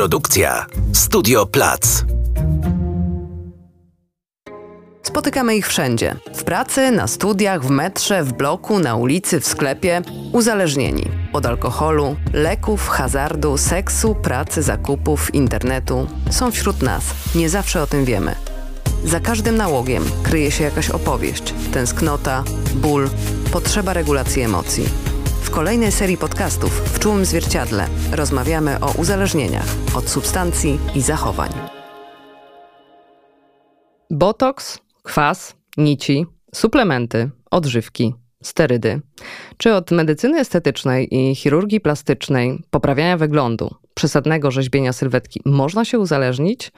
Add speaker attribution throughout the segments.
Speaker 1: Produkcja Studio Plac.
Speaker 2: Spotykamy ich wszędzie. W pracy, na studiach, w metrze, w bloku, na ulicy, w sklepie. Uzależnieni. Od alkoholu, leków, hazardu, seksu, pracy, zakupów, internetu. Są wśród nas. Nie zawsze o tym wiemy. Za każdym nałogiem kryje się jakaś opowieść, tęsknota, ból, potrzeba regulacji emocji. W kolejnej serii podcastów w czułym zwierciadle rozmawiamy o uzależnieniach od substancji i zachowań. Botoks, kwas, nici, suplementy, odżywki, sterydy. Czy od medycyny estetycznej i chirurgii plastycznej, poprawiania wyglądu, przesadnego rzeźbienia sylwetki można się uzależnić?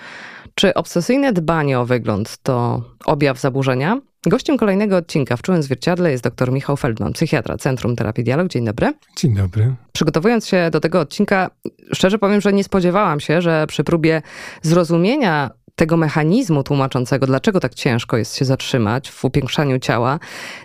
Speaker 2: Czy obsesyjne dbanie o wygląd to objaw zaburzenia? Gościem kolejnego odcinka w Czułym Zwierciadle jest dr Michał Feldman, psychiatra Centrum Terapii Dialog. Dzień dobry.
Speaker 3: Dzień dobry.
Speaker 2: Przygotowując się do tego odcinka, szczerze powiem, że nie spodziewałam się, że przy próbie zrozumienia tego mechanizmu tłumaczącego, dlaczego tak ciężko jest się zatrzymać w upiększaniu ciała,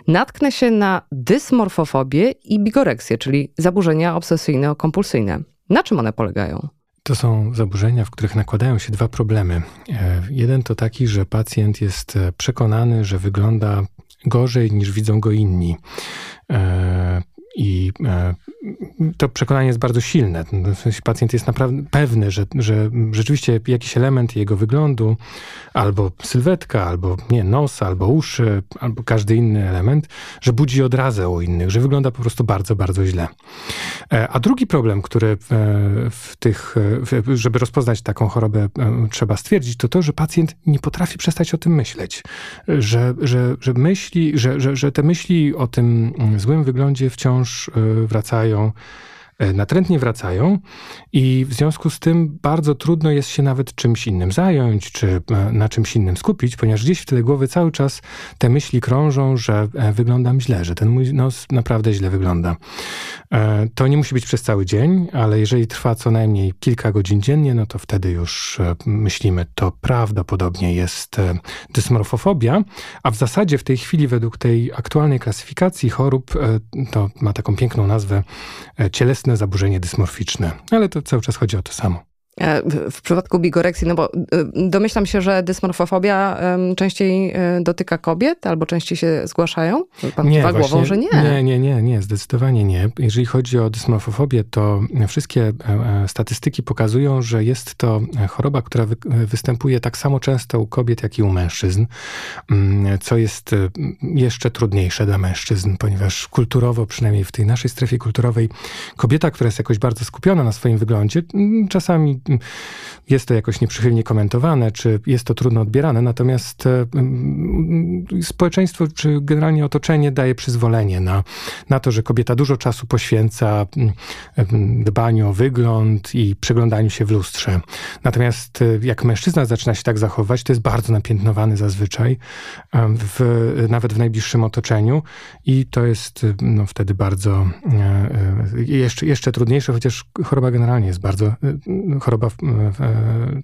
Speaker 2: natknę się na dysmorfofobię i bigoreksję, czyli zaburzenia obsesyjno-kompulsyjne. Na czym one polegają?
Speaker 3: To są zaburzenia, w których nakładają się dwa problemy. E, jeden to taki, że pacjent jest e, przekonany, że wygląda gorzej niż widzą go inni. E, I to przekonanie jest bardzo silne. Pacjent jest naprawdę pewny, że, że rzeczywiście jakiś element jego wyglądu, albo sylwetka, albo nie, nos, albo uszy, albo każdy inny element, że budzi odrazę u innych, że wygląda po prostu bardzo, bardzo źle. E, a drugi problem, który w tych, żeby rozpoznać taką chorobę, e, trzeba stwierdzić, to to, że pacjent nie potrafi przestać o tym myśleć. Że, że, że myśli, że, że, że te myśli o tym złym wyglądzie wciąż e, wracają. E, natrętnie wracają i w związku z tym bardzo trudno jest się nawet czymś innym zająć, czy e, na czymś innym skupić, ponieważ gdzieś w tyle głowy cały czas te myśli krążą, że e, wyglądam źle, że ten mój nos naprawdę źle wygląda. To nie musi być przez cały dzień, ale jeżeli trwa co najmniej kilka godzin dziennie, no to wtedy już myślimy, to prawdopodobnie jest dysmorfofobia, a w zasadzie w tej chwili według tej aktualnej klasyfikacji chorób, to ma taką piękną nazwę cielesny zaburzenie dysmorficzne, ale to cały czas chodzi o to samo.
Speaker 2: E, w przypadku bigoreksji, no bo e, domyślam się, że dysmorfofobia częściej e, dotyka kobiet albo częściej się zgłaszają?
Speaker 3: Pan nie, właśnie, głową, że nie. Nie, nie, nie, nie, zdecydowanie nie. Jeżeli chodzi o dysmorfofobię, to wszystkie statystyki pokazują, że jest to choroba, która wy, występuje tak samo często u kobiet, jak i u mężczyzn, mm, co jest jeszcze trudniejsze dla mężczyzn, ponieważ kulturowo, przynajmniej w tej naszej strefie kulturowej, kobieta, która jest jakoś bardzo skupiona na swoim wyglądzie, czasami jest to jakoś nieprzychylnie komentowane, czy jest to trudno odbierane, natomiast e, społeczeństwo, czy generalnie otoczenie daje przyzwolenie na, na to, że kobieta dużo czasu poświęca dbaniu o wygląd i przeglądaniu się w lustrze. Natomiast e, jak mężczyzna zaczyna się tak zachowywać, to jest bardzo napiętnowany zazwyczaj, w, nawet w najbliższym otoczeniu i to jest no, wtedy bardzo e, jeszcze, jeszcze trudniejsze, chociaż choroba generalnie jest bardzo, choroba choroba,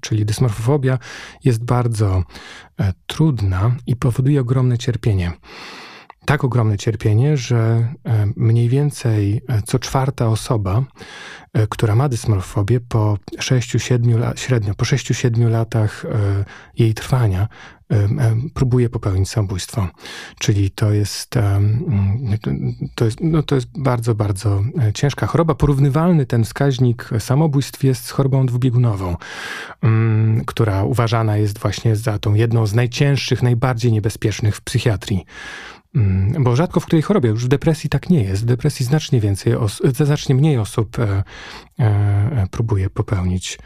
Speaker 3: czyli dysmorfofobia, jest bardzo e, trudna i powoduje ogromne cierpienie. Tak ogromne cierpienie, że e, mniej więcej e, co czwarta osoba, która ma dysmorfobię, po 6-7 średnio po 6-7 latach jej trwania próbuje popełnić samobójstwo. Czyli to jest, to jest, no to jest bardzo, bardzo e, ciężka choroba. Porównywalny ten wskaźnik samobójstw jest z chorobą dwubiegunową, która uważana jest właśnie za tą jedną z najcięższych, najbardziej niebezpiecznych w psychiatrii. Bo rzadko w której chorobie, już w depresji tak nie jest. W depresji znacznie więcej, znacznie mniej osób e, e, próbuje popełnić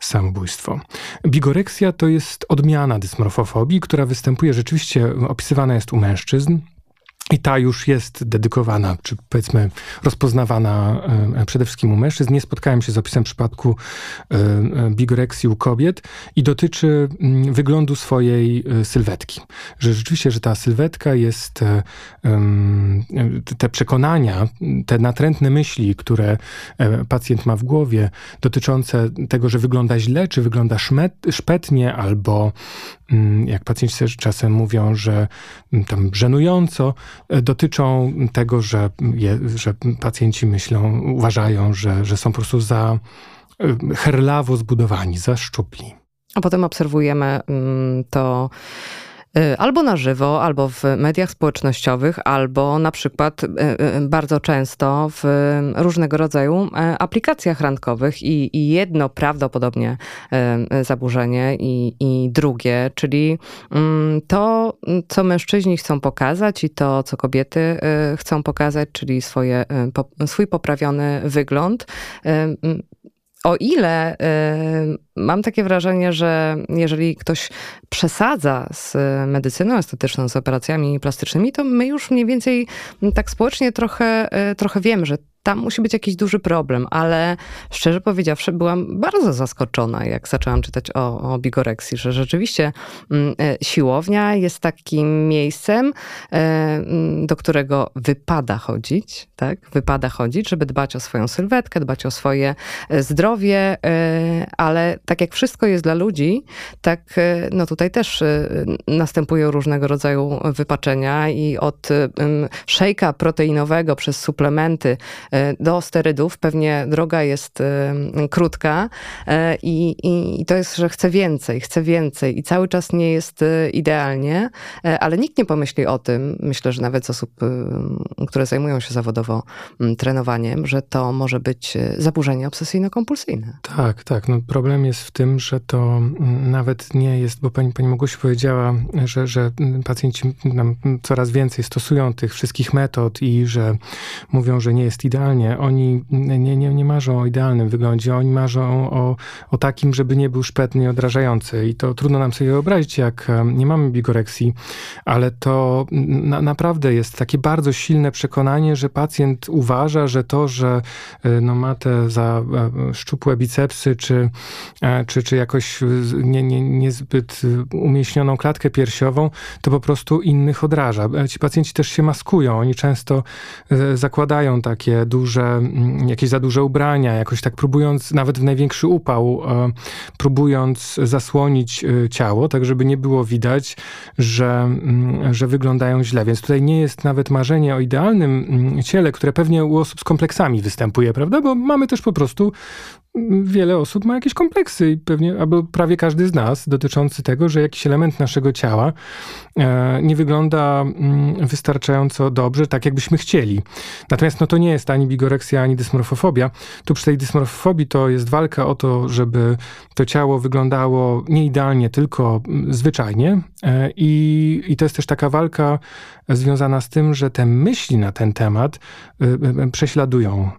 Speaker 3: samobójstwo. Bigoreksja to jest odmiana dysmorfofobii, która występuje rzeczywiście, opisywana jest u mężczyzn, i ta już jest dedykowana, czy powiedzmy rozpoznawana e, przede wszystkim u mężczyzn. Nie spotkałem się z opisem przypadku e, e, bigoreksji u kobiet i dotyczy mm, wyglądu swojej sylwetki. Że rzeczywiście, że ta sylwetka jest, te przekonania, te natrętne myśli, które pacjent ma w głowie, dotyczące tego, że wygląda źle, czy wygląda szmet, szpetnie, albo jak pacjenci czasem mówią, że mm, tam żenująco, dotyczą tego, że, je, że pacjenci myślą, uważają, że, że są po prostu za herlawo zbudowani, zaszczupli.
Speaker 2: A potem obserwujemy mm, to albo na żywo, albo w mediach społecznościowych, albo na przykład y, y, bardzo często w różnego rodzaju e, aplikacjach randkowych i, i jedno prawdopodobnie e, zaburzenie i, i drugie, czyli mm, to, co mężczyźni chcą pokazać i to, co kobiety e, chcą pokazać, czyli swoje, swój poprawiony wygląd o ile mam takie wrażenie, że jeżeli ktoś przesadza z medycyną estetyczną, z operacjami plastycznymi, to my już mniej więcej tak społecznie trochę, y, trochę wiemy, że tam musi być jakiś duży problem, ale szczerze powiedziawszy, byłam bardzo zaskoczona, jak zaczęłam czytać o, o bigoreksji, że rzeczywiście mm, e, siłownia jest takim miejscem, e, mm, do którego wypada chodzić, tak? Wypada chodzić, żeby dbać o swoją sylwetkę, dbać o swoje e, zdrowie, ale tak jak wszystko jest dla ludzi, tak no tutaj też następują różnego rodzaju wypaczenia i od szejka proteinowego przez suplementy E, do sterydów. Pewnie droga jest e, krótka e, i, i, i to jest, że chcę więcej, chcę więcej i cały czas nie jest idealnie, ale nikt nie pomyśli o tym, myślę, że nawet z osób, które zajmują się zawodowo trenowaniem, że to może być zaburzenie obsesyjno-kompulsyjne.
Speaker 3: Tak, tak. No problem jest w tym, że to nawet nie jest, bo pani, pani Mogusi powiedziała, że, że pacjenci nam coraz więcej stosują tych wszystkich metod i że mówią, że nie jest idealnie. Oni nie, nie, nie marzą o idealnym wyglądzie, oni marzą o, o takim, żeby nie był szpetny i odrażający. I to trudno nam sobie wyobrazić, jak nie mamy bigoreksji, ale to na, naprawdę jest takie bardzo silne przekonanie, że pacjent uważa, że to, że e, no, ma te za e, szczupłe bicepsy, czy, e, czy, czy jakoś nie, nie, niezbyt umieśnioną klatkę piersiową, to po prostu innych odraża. Ci pacjenci też się maskują. Oni często zakładają takie duże, mm, jakieś za duże ubrania, jakoś tak próbując, nawet w największy upał, e, próbując zasłonić e, ciało, tak żeby nie było widać, że, mm, że wyglądają źle. Więc tutaj nie jest nawet marzenie o idealnym mm, ciele, które pewnie u osób z kompleksami występuje, prawda? Bo mamy też po prostu wiele osób ma jakieś kompleksy i pewnie, albo prawie każdy z nas, dotyczący tego, że jakiś element naszego ciała nie wygląda mm, wystarczająco dobrze, tak jakbyśmy chcieli. Natomiast no, to nie jest ani bigoreksja, ani dysmorfofobia. Tu przy tej dysmorfofobii to jest walka o to, żeby to ciało wyglądało nie idealnie, tylko mm, zwyczajnie. E, I, I to jest też taka walka związana z tym, że te myśli na ten temat e, prześladują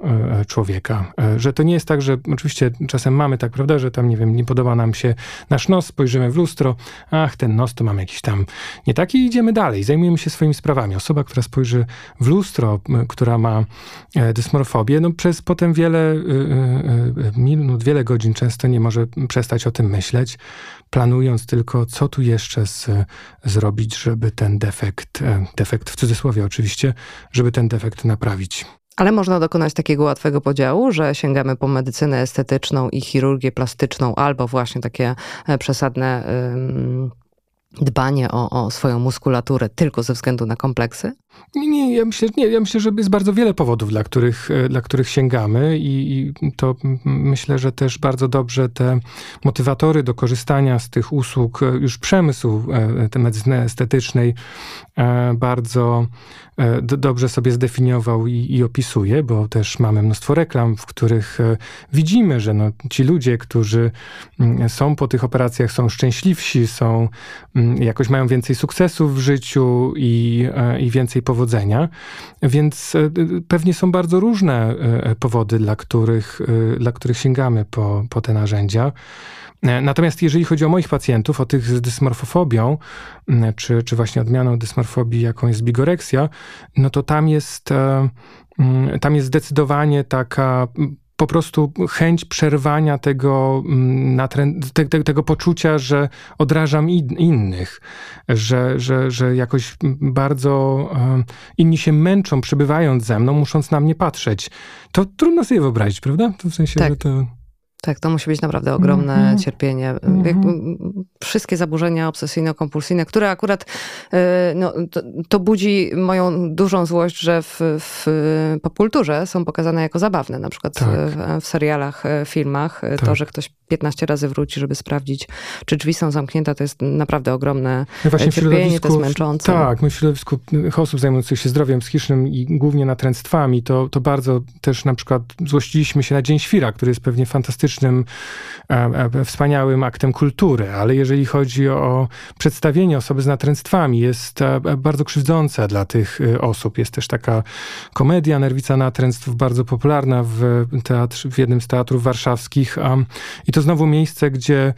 Speaker 3: człowieka. Że to nie jest tak, że oczywiście czasem mamy tak, prawda, że tam, nie wiem, nie podoba nam się nasz nos, spojrzymy w lustro, ach, ten nos to mam jakiś tam nie taki i idziemy dalej, zajmujemy się swoimi sprawami. Osoba, która spojrzy w lustro, która ma e, dysmorfobię, no przez potem wiele y, y, minut, wiele godzin często nie może przestać o tym myśleć, planując tylko, co tu jeszcze z, zrobić, żeby ten defekt, e, defekt w cudzysłowie oczywiście, żeby ten defekt naprawić.
Speaker 2: Ale można dokonać takiego łatwego podziału, że sięgamy po medycynę estetyczną i chirurgię plastyczną, albo właśnie takie e, przesadne dbanie o, o swoją muskulaturę tylko ze względu na kompleksy?
Speaker 3: Nie, nie, ja myślę, nie, ja myślę, że jest bardzo wiele powodów, dla których, e, dla których sięgamy i, i to myślę, że też bardzo dobrze te motywatory do korzystania z tych usług, e, już przemysłu e, tej medycyny estetycznej bardzo dobrze sobie zdefiniował i, i, opisuje, bo też mamy mnóstwo reklam, w których widzimy, że no, ci ludzie, którzy są po tych operacjach, są szczęśliwsi, są, jakoś mają więcej sukcesów w życiu i, i więcej powodzenia, więc e, pewnie są bardzo różne e, powody, dla których, e, dla których sięgamy po, po te narzędzia. Natomiast jeżeli chodzi o moich pacjentów, o tych z dysmorfofobią, czy, czy właśnie odmianą dysmorfobii, jaką jest bigoreksja, no to tam jest, tam jest zdecydowanie taka po prostu chęć przerwania tego, mm, te, te, tego poczucia, że odrażam in, innych, że, że, że jakoś bardzo inni się męczą, przebywając ze mną, musząc na mnie patrzeć. To trudno sobie wyobrazić, prawda?
Speaker 2: To w sensie, tak. że to... Tak, to musi być naprawdę ogromne mm -hmm. cierpienie. Mm -hmm. Wszystkie zaburzenia obsesyjno-kompulsyjne, które akurat e, no, to, to, budzi moją dużą złość, że w, w popkulturze są pokazane jako zabawne. Na przykład tak. w, w, serialach, e, filmach. Tak. To, że ktoś 15 razy wróci, żeby sprawdzić, czy drzwi są zamknięte, to jest naprawdę ogromne no właśnie cierpienie, to jest męczące.
Speaker 3: Tak, my w środowisku osób zajmujących się zdrowiem psychicznym i głównie natręctwami, to, to bardzo też na przykład złościliśmy się na Dzień Świra, który jest pewnie fantastyczny fantastycznym, e, e, wspaniałym aktem kultury, ale jeżeli chodzi o przedstawienie osoby z natręctwami, jest e, bardzo krzywdzące dla tych osób. Jest też taka komedia Nerwica Natręctw, bardzo popularna w, teatrze, w jednym z teatrów warszawskich i to znowu miejsce, gdzie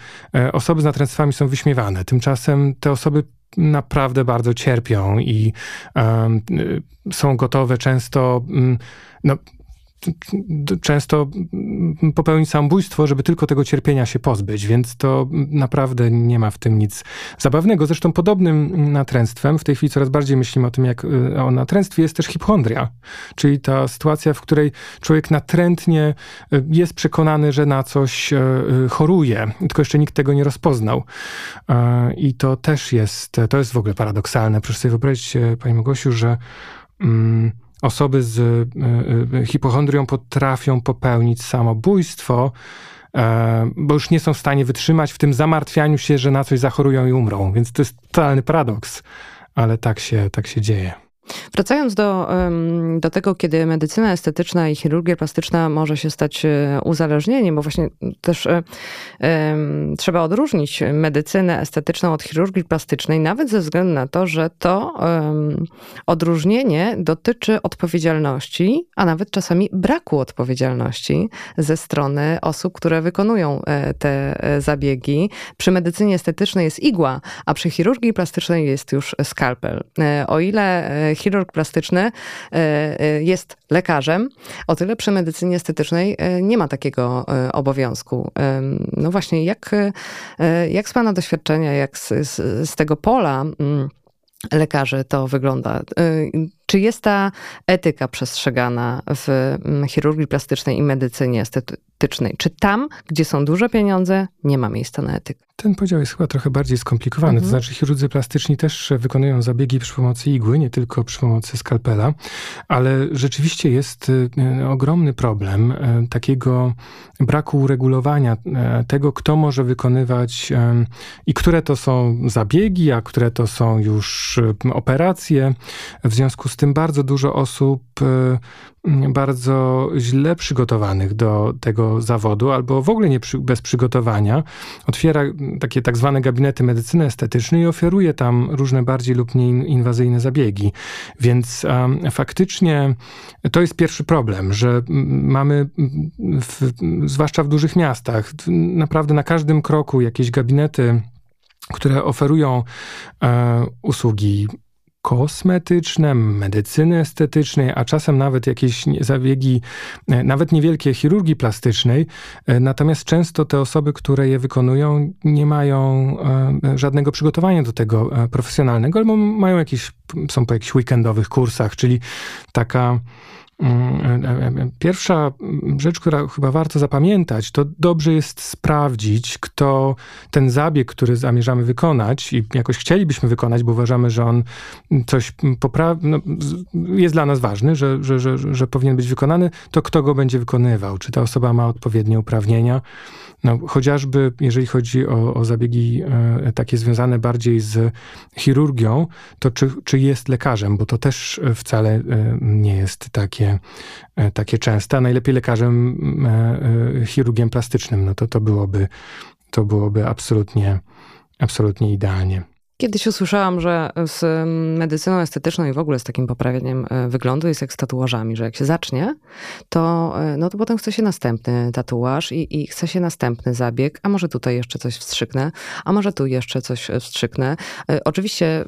Speaker 3: osoby z natręctwami są wyśmiewane. Tymczasem te osoby naprawdę bardzo cierpią i um, są gotowe często um, no, często popełnić samobójstwo, żeby tylko tego cierpienia się pozbyć, więc to naprawdę nie ma w tym nic zabawnego. Zresztą podobnym natręctwem, w tej chwili coraz bardziej myślimy o tym, jak y, o natręctwie, jest też hipochondria, czyli ta sytuacja, w której człowiek natrętnie y, jest przekonany, że na coś y, choruje, tylko jeszcze nikt tego nie rozpoznał. I to też jest, to jest w ogóle paradoksalne. Proszę sobie wyobrazić, Pani Mogosiu, że mm, osoby z e, e, hipochondrią potrafią popełnić samobójstwo, e, bo już nie są w stanie wytrzymać w tym zamartwianiu się, że na coś zachorują i umrą. Więc to jest totalny paradoks, ale tak się, tak się dzieje.
Speaker 2: Wracając do, do tego, kiedy medycyna estetyczna i chirurgia plastyczna może się stać e, uzależnieniem, bo właśnie też um, trzeba odróżnić medycynę estetyczną od chirurgii plastycznej, nawet ze względu na to, że to um, odróżnienie dotyczy odpowiedzialności, a nawet czasami braku odpowiedzialności ze strony osób, które wykonują e, te zabiegi. Przy medycynie estetycznej jest igła, a przy chirurgii plastycznej jest już skalpel. O ile chirurg plastyczny e, e, jest lekarzem, o tyle przy medycynie estetycznej e, nie ma takiego obowiązku. No właśnie, jak, jak z Pana doświadczenia, jak z, z, z tego pola mm, lekarzy to wygląda? Czy jest ta etyka przestrzegana w mm, chirurgii plastycznej i medycynie estetycznej? Czy tam, gdzie są duże pieniądze, nie ma miejsca na etykę?
Speaker 3: Ten podział jest chyba trochę bardziej skomplikowany. Mhm. To znaczy, chirurdzy plastyczni też wykonują zabiegi przy pomocy igły, nie tylko przy pomocy skalpela, ale rzeczywiście jest y, ogromny problem y, takiego braku uregulowania y, tego, kto może wykonywać i które to są zabiegi, a które to są już operacje. W związku z tym bardzo dużo osób bardzo źle przygotowanych do tego zawodu, albo w ogóle nie przy, bez przygotowania, otwiera takie tak zwane gabinety medycyny estetycznej i oferuje tam różne bardziej lub mniej inwazyjne zabiegi. Więc um, faktycznie to jest pierwszy problem, że mamy, w, zwłaszcza w dużych miastach, naprawdę na każdym kroku jakieś gabinety, które oferują e, usługi kosmetyczne, medycyny estetycznej, a czasem nawet jakieś zabiegi, e, nawet niewielkie chirurgii plastycznej. E, natomiast często te osoby, które je wykonują, nie mają e, żadnego przygotowania do tego profesjonalnego, albo mają jakieś, są po jakichś weekendowych kursach, czyli taka pierwsza rzecz, która chyba warto zapamiętać, to dobrze jest sprawdzić, kto ten zabieg, który zamierzamy wykonać i jakoś chcielibyśmy wykonać, bo uważamy, że on coś poprawia, no, jest dla nas ważny, że, że, że, że powinien być wykonany, to kto go będzie wykonywał? Czy ta osoba ma odpowiednie uprawnienia? No, chociażby jeżeli chodzi o, o zabiegi e, takie związane bardziej z chirurgią, to czy, czy jest lekarzem, bo to też wcale e, nie jest takie, e, takie częste. A najlepiej lekarzem, e, e, chirurgiem plastycznym, no to to byłoby, to byłoby absolutnie, absolutnie idealnie.
Speaker 2: Kiedyś usłyszałam, że z medycyną estetyczną i w ogóle z takim poprawieniem e, wyglądu jest jak z tatuażami, że jak się zacznie, to, e, no to potem chce się następny tatuaż i, i chce się następny zabieg, a może tutaj jeszcze coś wstrzyknę, a może tu jeszcze coś e, wstrzyknę. Oczywiście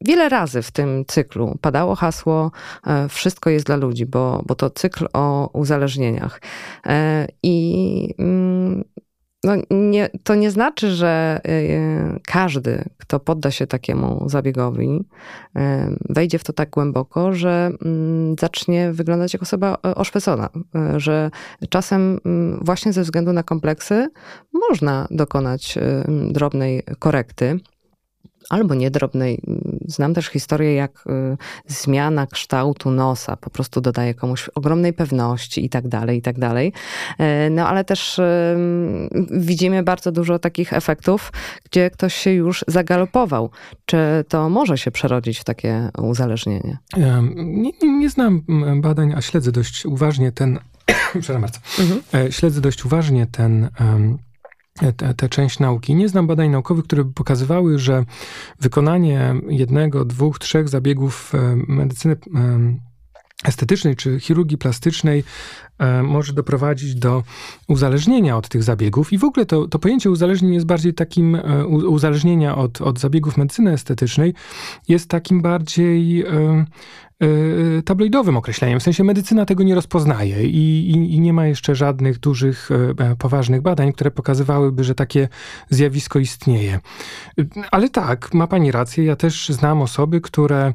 Speaker 2: wiele razy w tym cyklu padało hasło wszystko jest dla ludzi, bo, bo to cykl o uzależnieniach. I no nie, to nie znaczy, że y, każdy, kto podda się takiemu zabiegowi, y, wejdzie w to tak głęboko, że mm, zacznie wyglądać jak osoba oszpecona. Y, że czasem mm, właśnie ze względu na kompleksy można dokonać drobnej korekty albo niedrobnej. Znam też historię, jak y, zmiana kształtu nosa po prostu dodaje komuś ogromnej pewności i tak dalej, i tak dalej. E, no ale też widzimy bardzo dużo takich efektów, gdzie ktoś się już zagalopował. Czy to może się przerodzić w takie uzależnienie?
Speaker 3: Nie, nie, znam badań, a śledzę dość uważnie ten, przepraszam bardzo, mhm. E, śledzę dość uważnie ten tę, tę część nauki. Nie znam badań naukowych, które by pokazywały, że wykonanie jednego, dwóch, trzech zabiegów e, medycyny e, estetycznej czy chirurgii plastycznej może doprowadzić do uzależnienia od tych zabiegów. I w ogóle to, to pojęcie uzależnień jest bardziej takim, uzależnienia od, od zabiegów medycyny estetycznej jest takim bardziej Y, tabloidowym określeniem. W sensie medycyna tego nie rozpoznaje i, i, i, nie ma jeszcze żadnych dużych, e, poważnych badań, które pokazywałyby, że takie zjawisko istnieje. Ale tak, ma pani rację. Ja też znam osoby, które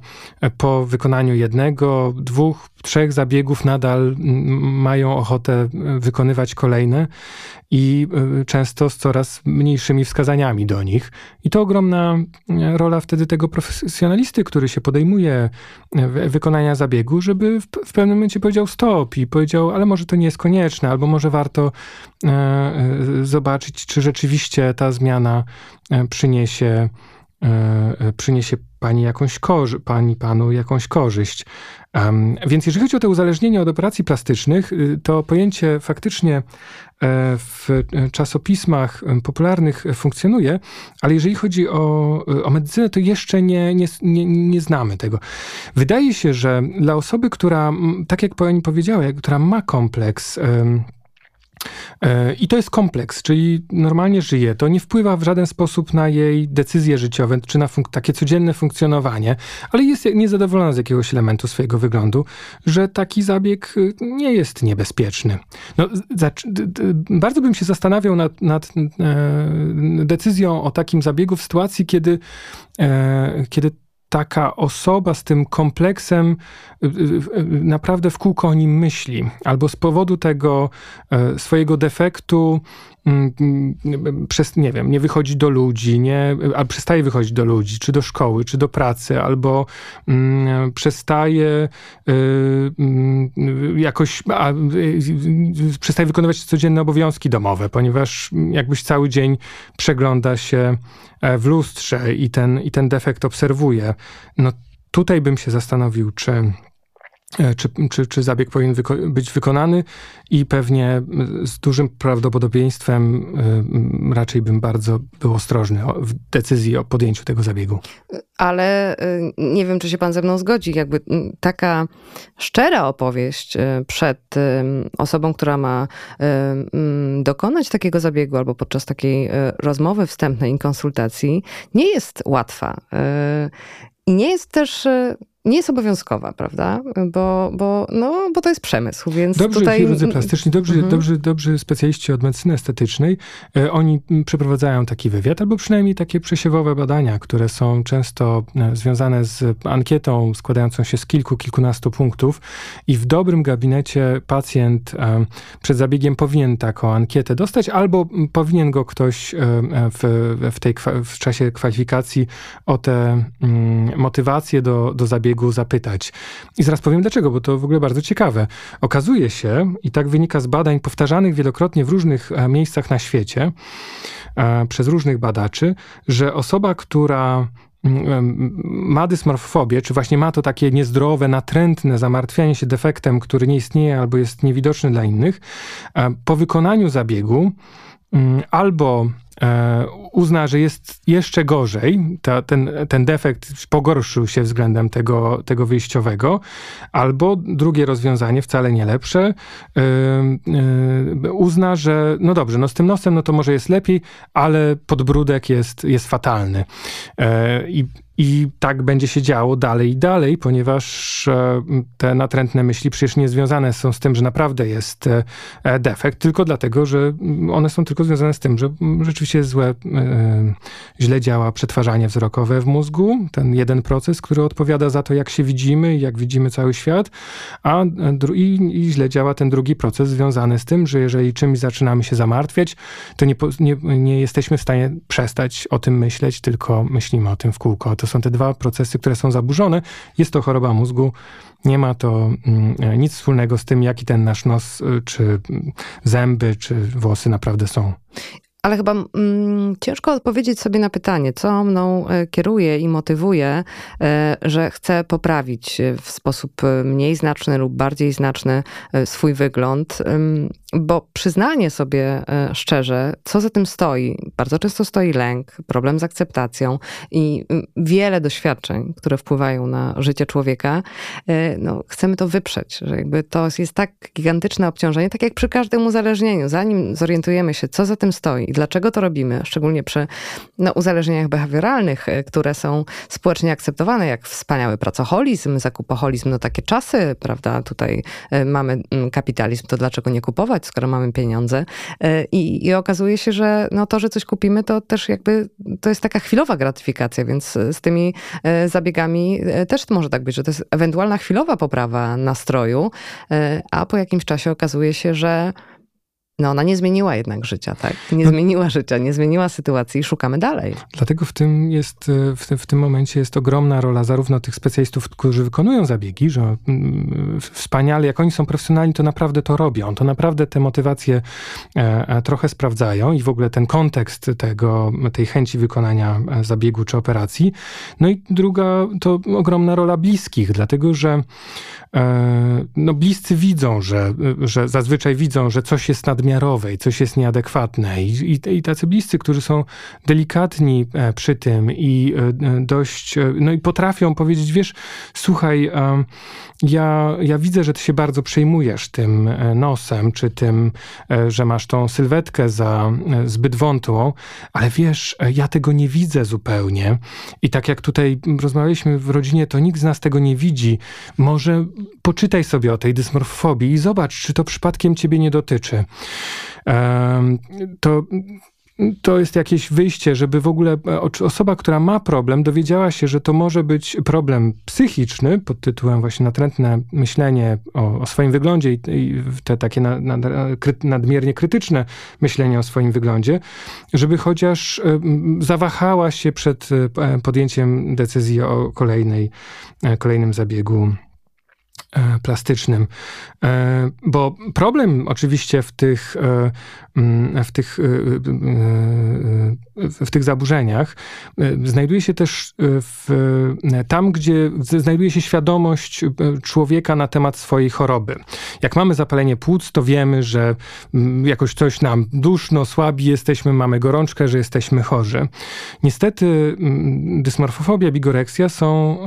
Speaker 3: po wykonaniu jednego, dwóch, trzech zabiegów nadal mają ochotę wykonywać kolejne i y, często z coraz mniejszymi wskazaniami do nich. I to ogromna rola wtedy tego profesjonalisty, który się podejmuje wykonania zabiegu, żeby w, pewnym momencie powiedział stop i powiedział, ale może to nie jest konieczne, albo może warto e, e, zobaczyć, czy rzeczywiście ta zmiana e, przyniesie przyniesie pani jakąś korzyść, pani panu jakąś korzyść. Więc jeżeli chodzi o to uzależnienie od operacji plastycznych, y, to pojęcie faktycznie w czasopismach popularnych funkcjonuje, ale jeżeli chodzi o, o medycynę, to jeszcze nie, nie, nie, nie znamy tego. Wydaje się, że dla osoby, która, tak jak pani powiedziała, która ma kompleks, E, I to jest kompleks, czyli normalnie żyje. To nie wpływa w żaden sposób na jej decyzje życiowe, czy na takie codzienne funkcjonowanie, ale jest niezadowolona z jakiegoś elementu swojego wyglądu, że taki zabieg y, nie jest niebezpieczny. No, bardzo bym się zastanawiał nad, nad e, decyzją o takim zabiegu w sytuacji, kiedy, e, kiedy taka osoba z tym kompleksem y, y, y, naprawdę w kółko o nim myśli, albo z powodu tego e, swojego defektu przez, nie wiem, nie wychodzi do ludzi, nie, albo przestaje wychodzić do ludzi, czy do szkoły, czy do pracy, albo mm, przestaje jakoś, a, przestaje wykonywać codzienne obowiązki domowe, ponieważ jakbyś cały dzień przegląda się E, w lustrze i ten, i ten defekt obserwuje, no tutaj bym się zastanowił, czy, czy, czy, czy zabieg powinien wyko być wykonany i pewnie z dużym prawdopodobieństwem y, raczej bym bardzo był ostrożny w decyzji o podjęciu tego zabiegu.
Speaker 2: Ale y, nie wiem, czy się pan ze mną zgodzi. Jakby taka szczera opowieść y, przed osobą, która ma dokonać takiego zabiegu albo podczas takiej rozmowy wstępnej i konsultacji nie jest łatwa. I nie jest też nie jest obowiązkowa, prawda? Bo, bo, no, bo to jest przemysł, więc
Speaker 3: Dobrzy
Speaker 2: tutaj...
Speaker 3: chirurdzy plastyczni, dobrzy, mhm. dobrzy, dobrzy specjaliści od medycyny estetycznej, e, oni przeprowadzają taki wywiad, albo przynajmniej takie przesiewowe badania, które są często e, związane z ankietą składającą się z kilku, kilkunastu punktów i w dobrym gabinecie pacjent e, przed zabiegiem powinien taką ankietę dostać, albo powinien go ktoś w, w, tej, w czasie kwalifikacji o te mm, motywacje do, do zabiegu zabiegu zapytać. I zaraz powiem dlaczego, bo to w ogóle bardzo ciekawe. Okazuje się, i tak wynika z badań powtarzanych wielokrotnie w różnych e, miejscach na świecie e, przez różnych badaczy, że osoba, która mm, ma dysmorfofobię, czy właśnie ma to takie niezdrowe, natrętne zamartwianie się defektem, który nie istnieje albo jest niewidoczny dla innych, e, po wykonaniu zabiegu mm, albo uzna, że jest jeszcze gorzej, ta, ten, ten defekt pogorszył się względem tego, tego wyjściowego, albo drugie rozwiązanie, wcale nie lepsze, uzna, że no dobrze, no z tym nosem no to może jest lepiej, ale podbródek jest, jest fatalny. I i tak będzie się działo dalej i dalej, ponieważ e, te natrętne myśli przecież nie związane są z tym, że naprawdę jest e, e, defekt, tylko dlatego, że one są tylko związane z tym, że rzeczywiście złe, źle działa przetwarzanie wzrokowe w mózgu, ten jeden proces, który odpowiada za to, jak się widzimy jak widzimy cały świat, a i, i źle działa ten drugi proces związany z tym, że jeżeli czymś zaczynamy się zamartwiać, to nie, nie, nie jesteśmy w stanie przestać o tym myśleć, tylko myślimy o tym w kółko. To są te dwa procesy, które są zaburzone. Jest to choroba mózgu. Nie ma to mm, nic wspólnego z tym, jaki ten nasz nos, y, czy zęby, czy włosy naprawdę są.
Speaker 2: Ale chyba mm, ciężko odpowiedzieć sobie na pytanie, co mną e, kieruje i motywuje, e, że chcę poprawić w sposób e, mniej znaczny lub bardziej znaczny swój wygląd, bo przyznanie sobie szczerze, co za tym stoi, bardzo często stoi lęk, problem z akceptacją i wiele doświadczeń, które wpływają na życie człowieka, no, chcemy to wyprzeć, że jakby to jest tak gigantyczne obciążenie, tak jak przy każdym uzależnieniu, zanim zorientujemy się, co za tym stoi, i dlaczego to robimy, szczególnie przy no, uzależnieniach behawioralnych, e, które są społecznie akceptowane, jak wspaniały pracoholizm, zakupoholizm, no takie czasy, prawda, tutaj e, mamy mm, kapitalizm, to dlaczego nie kupować, skoro mamy pieniądze. E, i, i okazuje się, że no to, że coś kupimy, to też jakby, to jest taka chwilowa gratyfikacja, więc z tymi zabiegami też może tak być, że to jest ewentualna chwilowa poprawa nastroju, a po jakimś czasie okazuje się, że no ona nie zmieniła jednak życia, tak? Nie no. zmieniła życia, nie zmieniła sytuacji i szukamy dalej.
Speaker 3: Dlatego w tym jest, e, w, w tym momencie jest ogromna rola zarówno tych specjalistów, którzy wykonują zabiegi, że mm, wspaniale, jak oni są profesjonalni, to naprawdę to robią, to naprawdę te motywacje e, e, trochę sprawdzają i w ogóle ten kontekst tego, tej chęci wykonania zabiegu czy operacji. No i druga to ogromna rola bliskich, dlatego że no, bliscy widzą, że, że zazwyczaj widzą, że coś jest nadmiernie nadmiarowej, coś jest nieadekwatne. I, i, i tacy bliscy, którzy są delikatni e, przy tym i e, dość, e, no i potrafią powiedzieć, wiesz, słuchaj, ja, ja widzę, że ty się bardzo przejmujesz tym nosem, czy tym, że masz tą sylwetkę za zbyt wątłą, ale wiesz, ja tego nie widzę zupełnie. I tak jak tutaj rozmawialiśmy w rodzinie, to nikt z nas tego nie widzi. Może poczytaj sobie o tej dysmorfobii i zobacz, czy to przypadkiem ciebie nie dotyczy to to jest jakieś wyjście, żeby w ogóle e, osoba, która ma problem, dowiedziała się, że to może być problem psychiczny pod tytułem właśnie natrętne myślenie o, o swoim wyglądzie i, i te takie na, na, nadmiernie krytyczne myślenie o swoim wyglądzie, żeby chociaż e, zawahała się przed e, podjęciem decyzji o kolejnej, kolejnym zabiegu plastycznym. E, bo problem oczywiście w tych, e, mm, w tych, w tych zaburzeniach znajduje się też w, tam, gdzie znajduje się świadomość człowieka na temat swojej choroby. Jak mamy zapalenie płuc, to wiemy, że mm, jakoś coś nam duszno, słabi jesteśmy, mamy gorączkę, że jesteśmy chorzy. Niestety mm, dysmorfofobia, bigoreksja są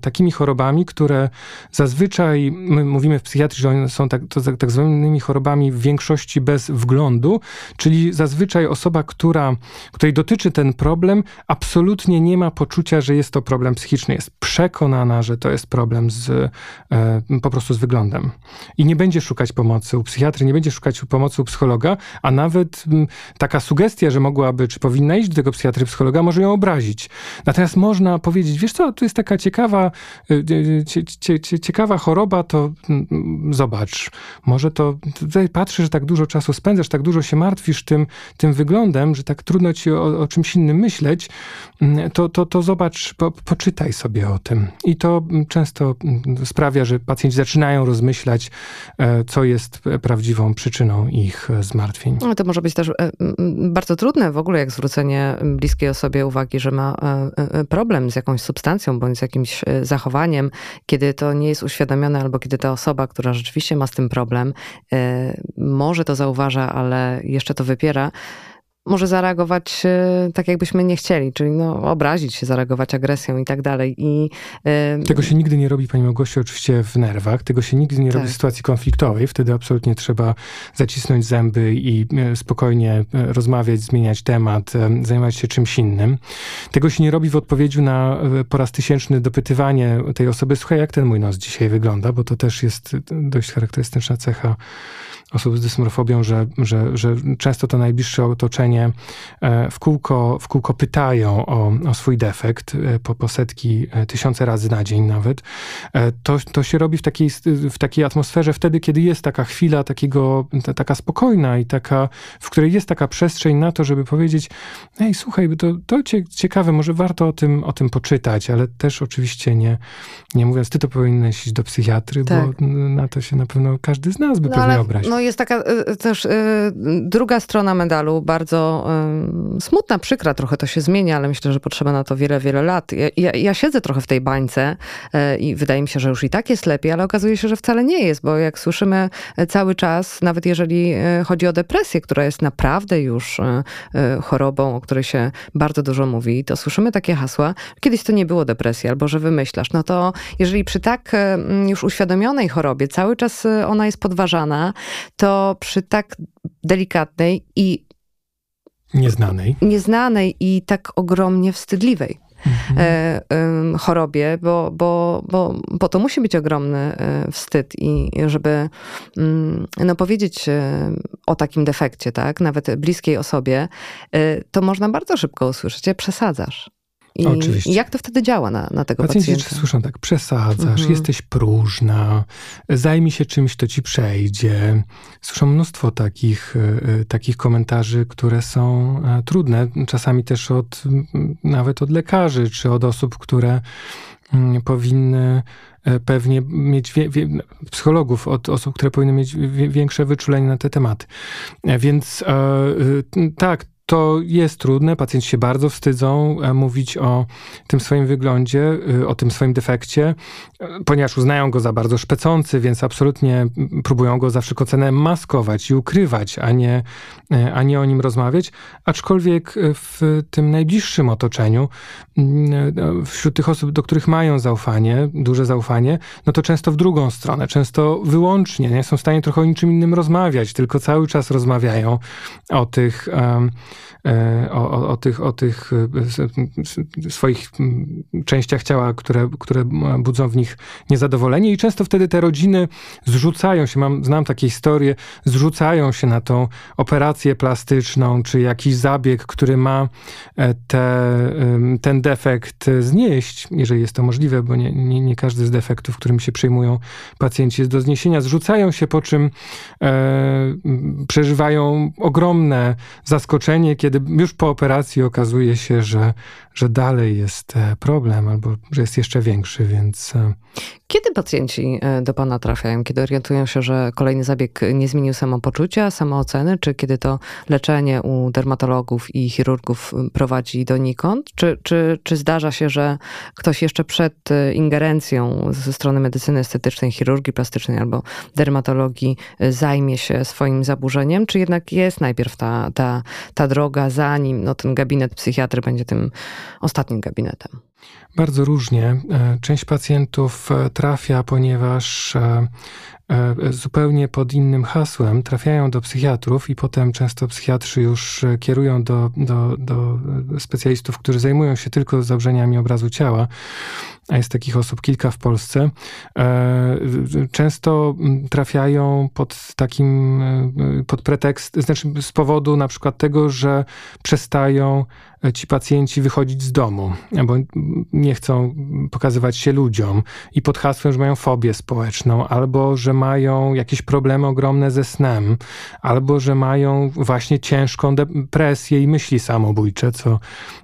Speaker 3: takimi chorobami, które zazwyczaj zazwyczaj my mówimy w psychiatrii, że one są tak, to, tak zwanymi chorobami w większości bez wglądu, czyli zazwyczaj osoba, która, której dotyczy ten problem, absolutnie nie ma poczucia, że jest to problem psychiczny. Jest przekonana, że to jest problem z, e, po prostu z wyglądem. I nie będzie szukać pomocy u psychiatry, nie będzie szukać pomocy u psychologa, a nawet m, taka sugestia, że mogłaby, czy powinna iść do tego psychiatry, psychologa, może ją obrazić. Natomiast można powiedzieć, wiesz co, tu jest taka ciekawa, e, ciekawa choroba, to mm, zobacz, może to tutaj patrzysz, że tak dużo czasu spędzasz, tak dużo się martwisz tym, tym wyglądem, że tak trudno ci o, o czymś innym myśleć, mm, to, to, to zobacz, po, poczytaj sobie o tym. I to często sprawia, że pacjenci zaczynają rozmyślać, e, co jest prawdziwą przyczyną ich zmartwień.
Speaker 2: No, to może być też e, bardzo trudne w ogóle, jak zwrócenie bliskiej osobie uwagi, że ma e, problem z jakąś substancją bądź z jakimś zachowaniem, kiedy to nie jest uświadomione albo kiedy ta osoba, która rzeczywiście ma z tym problem, e, może to zauważa, ale jeszcze to wypiera, może zareagować e, tak, jakbyśmy nie chcieli, czyli no, obrazić się, zareagować agresją i tak dalej. I,
Speaker 3: yy... Tego się nigdy nie robi, Pani Małgosiu, oczywiście w nerwach. Tego się nigdy nie tak. robi w sytuacji konfliktowej. Wtedy absolutnie trzeba zacisnąć zęby i spokojnie rozmawiać, zmieniać temat, zajmować się czymś innym. Tego się nie robi w odpowiedzi na po raz tysięczny dopytywanie tej osoby, słuchaj, jak ten mój nos dzisiaj wygląda, bo to też jest dość charakterystyczna cecha osób z dysmorfobią, że, że, że często to najbliższe otoczenie e, w kółko, w kółko pytają o, o swój defekt e, po, po setki, e, tysiące razy na dzień nawet. To, to się robi w takiej, w takiej atmosferze wtedy, kiedy jest taka chwila takiego, taka spokojna i taka, w której jest taka przestrzeń na to, żeby powiedzieć, ej, słuchaj, to, to ciekawe, może warto o tym, o tym poczytać, ale też oczywiście nie, nie mówiąc, ty to powinieneś iść do psychiatry, tak. bo na to się na pewno każdy z nas by no, pewnie obraził.
Speaker 2: No jest taka y, też y, druga strona medalu, bardzo smutna, przykra, trochę to się zmienia, ale myślę, że potrzeba na to wiele, wiele lat. Ja, ja, ja siedzę trochę w tej bańce i wydaje mi się, że już i tak jest lepiej, ale okazuje się, że wcale nie jest, bo jak słyszymy cały czas, nawet jeżeli chodzi o depresję, która jest naprawdę już chorobą, o której się bardzo dużo mówi, to słyszymy takie hasła, kiedyś to nie było depresji, albo że wymyślasz. No to jeżeli przy tak już uświadomionej chorobie cały czas ona jest podważana, to przy tak delikatnej i
Speaker 3: nieznanej,
Speaker 2: nieznanej i tak ogromnie wstydliwej mhm. e, chorobie, bo, bo, bo, bo to musi być ogromny e, wstyd i żeby mm, no, powiedzieć e, o takim defekcie, tak, nawet bliskiej osobie, to można bardzo szybko usłyszeć, że przesadzasz. I Oczywiście. jak to wtedy działa na, na tego Pacjenci pacjenta?
Speaker 3: Pacjenci słyszą tak, przesadzasz, mhm. jesteś próżna, zajmij się czymś, to ci przejdzie. Słyszą mnóstwo takich, e, takich komentarzy, które są e, trudne, czasami też od, nawet od lekarzy, czy od osób, które powinny e, pewnie mieć wie, wie, psychologów, od osób, które powinny mieć większe wyczulenie na te tematy. Więc e, tak, to jest trudne, pacjenci się bardzo wstydzą e, mówić o tym swoim wyglądzie, e, o tym swoim defekcie, e, ponieważ uznają go za bardzo szpecący, więc absolutnie próbują go za wszelką cenę maskować i ukrywać, a nie, a nie o nim rozmawiać. Aczkolwiek w tym najbliższym otoczeniu, wśród tych osób, do których mają zaufanie, duże zaufanie, no to często w drugą stronę, często wyłącznie nie są w stanie trochę o niczym innym rozmawiać, tylko cały czas rozmawiają o tych um, o, o, o, tych, o tych e, swoich częściach ciała, które, które budzą w nich niezadowolenie. I często wtedy te rodziny zrzucają się, mam, znam takie historie, zrzucają się na tą operację plastyczną, czy jakiś zabieg, który ma e, te, ten defekt znieść, jeżeli jest to możliwe, bo nie, nie, nie każdy z defektów, którym się przyjmują pacjenci jest do zniesienia, zrzucają się, po czym e, przeżywają ogromne zaskoczenie, kiedy już po operacji okazuje się, że, że dalej jest e, problem albo że jest jeszcze większy, więc. E,
Speaker 2: kiedy pacjenci e, do Pana trafiają? Kiedy orientują się, że kolejny zabieg nie zmienił samopoczucia, samooceny, czy kiedy to leczenie u dermatologów i chirurgów prowadzi donikąd? Czy, czy, czy zdarza się, że ktoś jeszcze przed ingerencją ze strony medycyny estetycznej, chirurgii plastycznej albo dermatologii zajmie się swoim zaburzeniem, czy jednak jest najpierw ta, ta, ta droga, zanim no, ten gabinet psychiatry będzie tym ostatnim gabinetem?
Speaker 3: Bardzo różnie. E, część pacjentów e, trafia, ponieważ e, zupełnie pod innym hasłem trafiają do psychiatrów i potem często psychiatrzy już kierują do, do, do specjalistów, którzy zajmują się tylko zaburzeniami obrazu ciała, a jest takich osób kilka w Polsce. Często trafiają pod takim, pod pretekst, znaczy z powodu na przykład tego, że przestają ci pacjenci wychodzić z domu, bo nie chcą pokazywać się ludziom i pod hasłem, że mają fobię społeczną, albo że mają jakieś problemy ogromne ze snem, albo że mają właśnie ciężką depresję i myśli samobójcze, co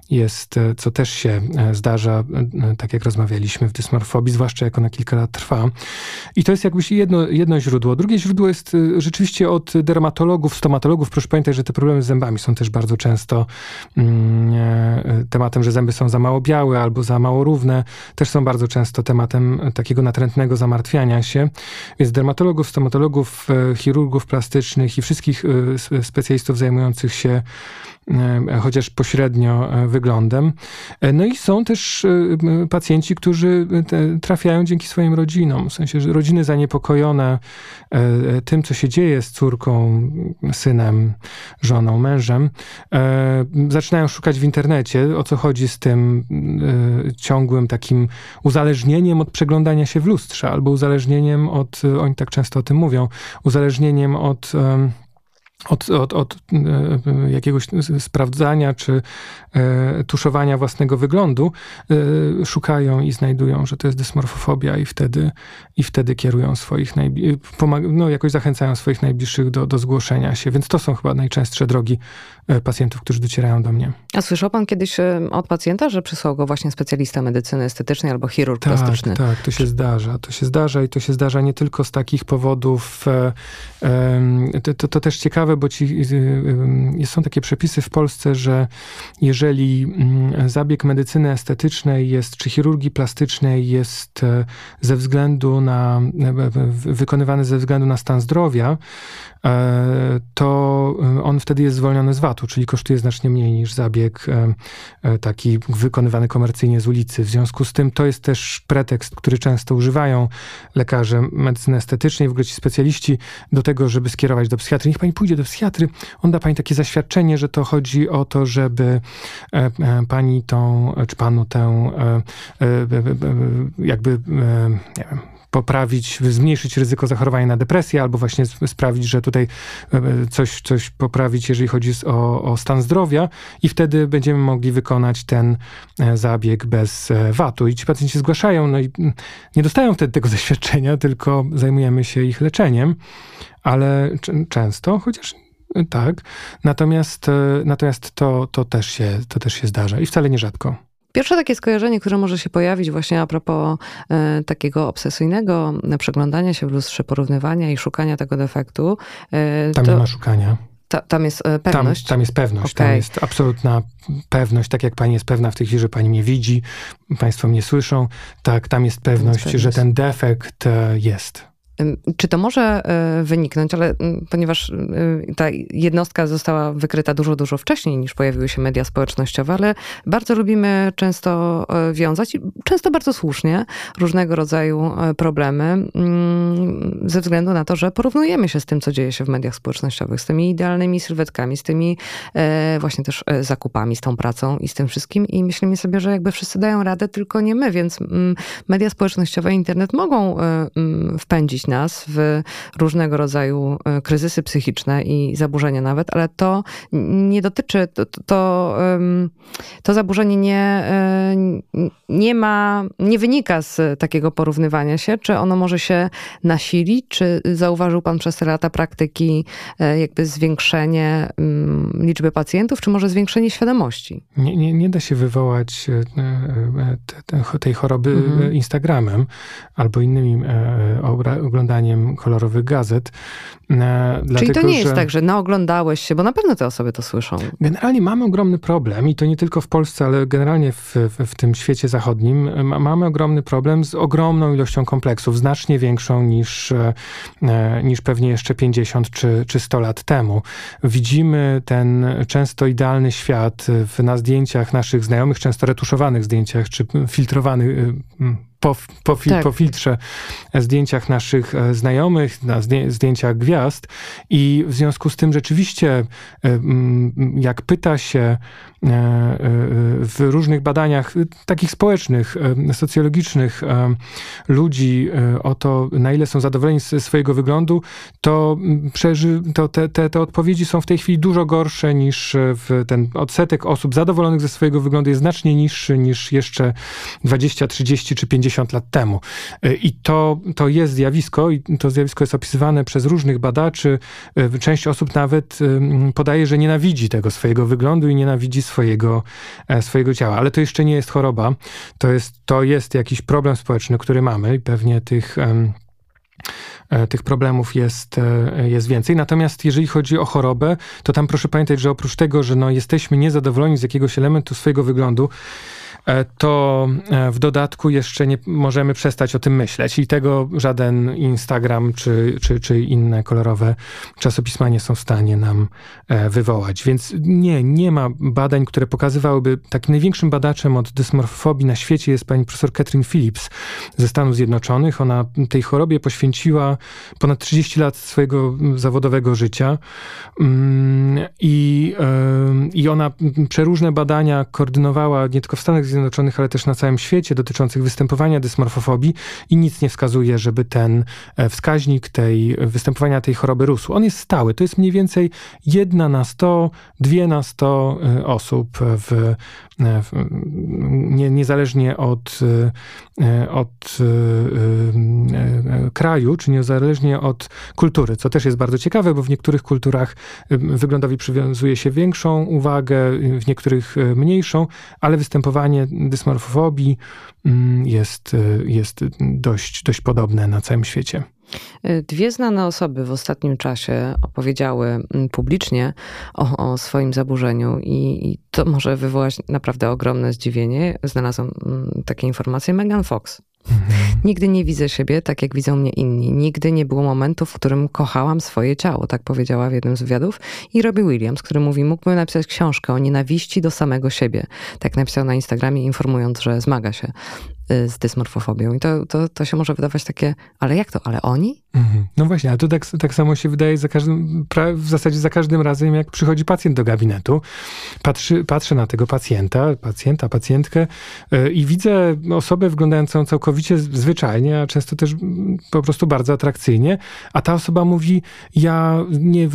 Speaker 3: jest, co też się e, zdarza, e, tak jak rozmawialiśmy w dysmorfobii, zwłaszcza jak ona kilka lat trwa. I to jest jakbyś jedno, jedno źródło. Drugie źródło jest e, rzeczywiście od dermatologów, stomatologów. Proszę pamiętać, że te problemy z zębami są też bardzo często mm, E, tematem, że zęby są za mało białe albo za mało równe, też są bardzo często tematem takiego natrętnego zamartwiania się. Więc dermatologów, stomatologów, chirurgów plastycznych i wszystkich specjalistów zajmujących się E, chociaż pośrednio e, wyglądem. E, no i są też pacjenci, którzy trafiają dzięki swoim rodzinom, w sensie, że rodziny zaniepokojone tym, co się dzieje z córką, synem, żoną, mężem, zaczynają szukać w internecie, o co chodzi z tym ciągłym takim uzależnieniem od przeglądania się w lustrze, albo uzależnieniem od, oni tak często o tym mówią, uzależnieniem od od, od, od e, jakiegoś sprawdzania czy e, tuszowania własnego wyglądu, e, szukają i znajdują, że to jest dysmorfofobia i wtedy, i wtedy kierują swoich, no jakoś zachęcają swoich najbliższych do, do zgłoszenia się. Więc to są chyba najczęstsze drogi pacjentów, którzy docierają do mnie.
Speaker 2: A słyszał pan kiedyś od pacjenta, że przysłał go właśnie specjalista medycyny estetycznej albo chirurg
Speaker 3: tak,
Speaker 2: plastyczny?
Speaker 3: Tak, to się zdarza. To się zdarza i to się zdarza nie tylko z takich powodów, to, to, to też ciekawe, ciekawe, bo ci, y, y, są takie przepisy w Polsce, że jeżeli mm, zabieg medycyny estetycznej jest, czy chirurgii plastycznej jest e, ze względu na, wykonywany ze względu na stan zdrowia, to on wtedy jest zwolniony z VAT-u, czyli kosztuje znacznie mniej niż zabieg taki wykonywany komercyjnie z ulicy. W związku z tym to jest też pretekst, który często używają lekarze medycyny estetycznej, w ogóle ci specjaliści, do tego, żeby skierować do psychiatry. Niech pani pójdzie do psychiatry, on da pani takie zaświadczenie, że to chodzi o to, żeby e, e, pani tą, czy panu tę e, jakby, nie wiem, poprawić, zmniejszyć ryzyko zachorowania na depresję, albo właśnie sprawić, że tutaj coś, coś poprawić, jeżeli chodzi o, o stan zdrowia, i wtedy będziemy mogli wykonać ten zabieg bez VAT-u. I ci pacjenci zgłaszają, no i mm, nie dostają wtedy tego zaświadczenia, tylko zajmujemy się ich leczeniem ale często, chociaż tak. Natomiast, e, natomiast to, to, też się, to też się zdarza i wcale nierzadko.
Speaker 2: Pierwsze takie skojarzenie, które może się pojawić właśnie a propos e, takiego obsesyjnego przeglądania się w lustrze, porównywania i szukania tego defektu.
Speaker 3: E, tam to... nie ma szukania.
Speaker 2: Ta, tam jest e, pewność?
Speaker 3: Tam, tam jest pewność. Okay. Tam jest absolutna pewność, tak jak pani jest pewna w tej chwili, że pani mnie widzi, państwo mnie słyszą. Tak, tam jest pewność, jest pewność. że ten defekt e, jest.
Speaker 2: Czy to może e, wyniknąć, ale ponieważ e, ta jednostka została wykryta dużo, dużo wcześniej niż pojawiły się media społecznościowe, ale bardzo lubimy często e, wiązać, często bardzo słusznie, różnego rodzaju problemy ze względu na to, że porównujemy się z tym, co dzieje się w mediach społecznościowych, z tymi idealnymi sylwetkami, z tymi właśnie też zakupami, z tą pracą i z tym wszystkim i myślimy sobie, że jakby wszyscy dają radę, tylko nie my, więc media społecznościowe, internet mogą wpędzić nas w różnego rodzaju e, kryzysy psychiczne i zaburzenia nawet, ale to nie dotyczy, to, to, to zaburzenie nie, e, nie ma, nie wynika z takiego porównywania się, czy ono może się nasilić, czy zauważył pan przez te lata praktyki e, jakby zwiększenie liczby pacjentów, czy może zwiększenie świadomości?
Speaker 3: Nie, nie, nie da się wywołać tej choroby mhm. Instagramem albo innymi oglądaniem kolorowych gazet.
Speaker 2: E, Czyli dlatego, to nie jest tak, że naoglądałeś się, bo na pewno te osoby to słyszą.
Speaker 3: Generalnie mamy ogromny problem i to nie tylko w Polsce, ale generalnie w, w, w tym świecie zachodnim ma, mamy ogromny problem z ogromną ilością kompleksów, znacznie większą niż, e, niż pewnie jeszcze 50 czy, czy 100 lat temu. Widzimy ten często idealny świat w, na zdjęciach naszych znajomych, często retuszowanych zdjęciach, czy filtrowanych po, po, tak. po filtrze zdjęciach naszych e, znajomych, na zdjęciach gwiazd i w związku z tym rzeczywiście e, jak pyta się E, e, w różnych badaniach takich społecznych, e, socjologicznych ludzi o to, na ile są zadowoleni ze swojego wyglądu, to, przeży, to te, te, te odpowiedzi są w tej chwili dużo gorsze niż w ten odsetek osób zadowolonych ze swojego wyglądu jest znacznie niższy niż jeszcze 20, 30 czy 50 lat temu. I to, to jest zjawisko i to zjawisko jest opisywane przez różnych badaczy. Część osób nawet podaje, że nienawidzi tego swojego wyglądu i nienawidzi swojego swojego, e, swojego ciała. Ale to jeszcze nie jest choroba, to jest, to jest jakiś problem społeczny, który mamy i pewnie tych e, tych problemów jest, e, jest więcej. Natomiast jeżeli chodzi o chorobę, to tam proszę pamiętać, że oprócz tego, że no jesteśmy niezadowoleni z jakiegoś elementu swojego wyglądu, to w dodatku jeszcze nie możemy przestać o tym myśleć i tego żaden Instagram czy, czy, czy inne kolorowe czasopisma nie są w stanie nam wywołać. Więc nie, nie ma badań, które pokazywałyby, takim największym badaczem od dysmorfofobii na świecie jest pani profesor Catherine Phillips ze Stanów Zjednoczonych. Ona tej chorobie poświęciła ponad 30 lat swojego zawodowego życia mm, i, i ona przeróżne badania koordynowała nie tylko w Stanach Zjednoczonych, ale też na całym świecie dotyczących występowania dysmorfofobii i nic nie wskazuje, żeby ten e, wskaźnik tej występowania tej choroby rósł. On jest stały. To jest mniej więcej jedna na 100, dwie na 100 e, osób w, w nie, niezależnie od, e, od kraju, czy niezależnie od kultury, co też jest bardzo ciekawe, bo w niektórych kulturach wyglądowi przywiązuje się większą uwagę, w niektórych mniejszą, ale występowanie dysmorfofobii mm, jest, jest dość, dość podobne na całym świecie.
Speaker 2: Dwie znane osoby w ostatnim czasie opowiedziały mm, publicznie o, o swoim zaburzeniu, i, i, to może wywołać naprawdę ogromne zdziwienie. Znalazłam mm, takie informacje. Megan Fox Mhm. Nigdy nie widzę siebie tak, jak widzą mnie inni. Nigdy nie było momentu, w którym kochałam swoje ciało, tak powiedziała w jednym z wywiadów. I Robbie Williams, który mówi, mógłbym napisać książkę o nienawiści do samego siebie. Tak napisał na Instagramie, informując, że zmaga się z dysmorfofobią. I to, to, to się może wydawać takie, ale jak to, ale oni?
Speaker 3: Mhm. No właśnie, ale to tak, tak samo się wydaje za każdym, w zasadzie za każdym razem, jak przychodzi pacjent do gabinetu, patrzy, patrzę na tego pacjenta, pacjenta, pacjentkę yy, i widzę osobę wyglądającą całkowicie zwyczajnie, a często też po prostu bardzo atrakcyjnie, a ta osoba mówi, ja nie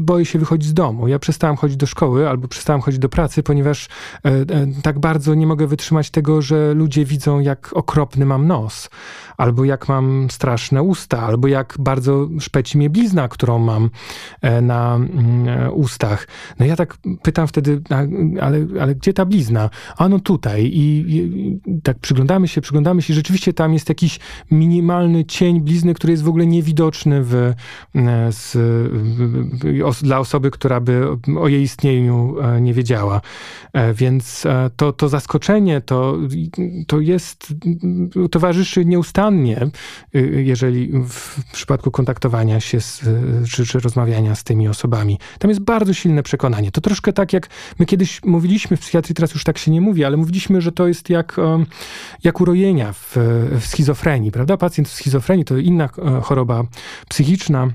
Speaker 3: boję się wychodzić z domu, ja przestałam chodzić do szkoły albo przestałam chodzić do pracy, ponieważ yy, tak bardzo nie mogę wytrzymać tego, że ludzie widzą, jak okropny mam nos, albo jak mam straszne usta, albo jak jak bardzo szpeci mnie blizna, którą mam e, na mm, e, ustach. No ja tak pytam wtedy, ale, ale gdzie ta blizna? A no tutaj. I, I, tak przyglądamy się, przyglądamy się. Rzeczywiście tam jest jakiś minimalny cień blizny, który jest w ogóle niewidoczny w, e, z, w, dla osoby, która by o jej istnieniu nie wiedziała. Więc to, to zaskoczenie to, to jest, towarzyszy nieustannie, jeżeli w przypadku kontaktowania się z, czy, czy rozmawiania z tymi osobami. Tam jest bardzo silne przekonanie. To troszkę tak, jak my kiedyś mówiliśmy w psychiatrii, teraz już tak się nie mówi, ale mówiliśmy, że to jest jak, jak urojenia w, w schizofrenii, prawda? Pacjent w schizofrenii to inna e, choroba psychiczna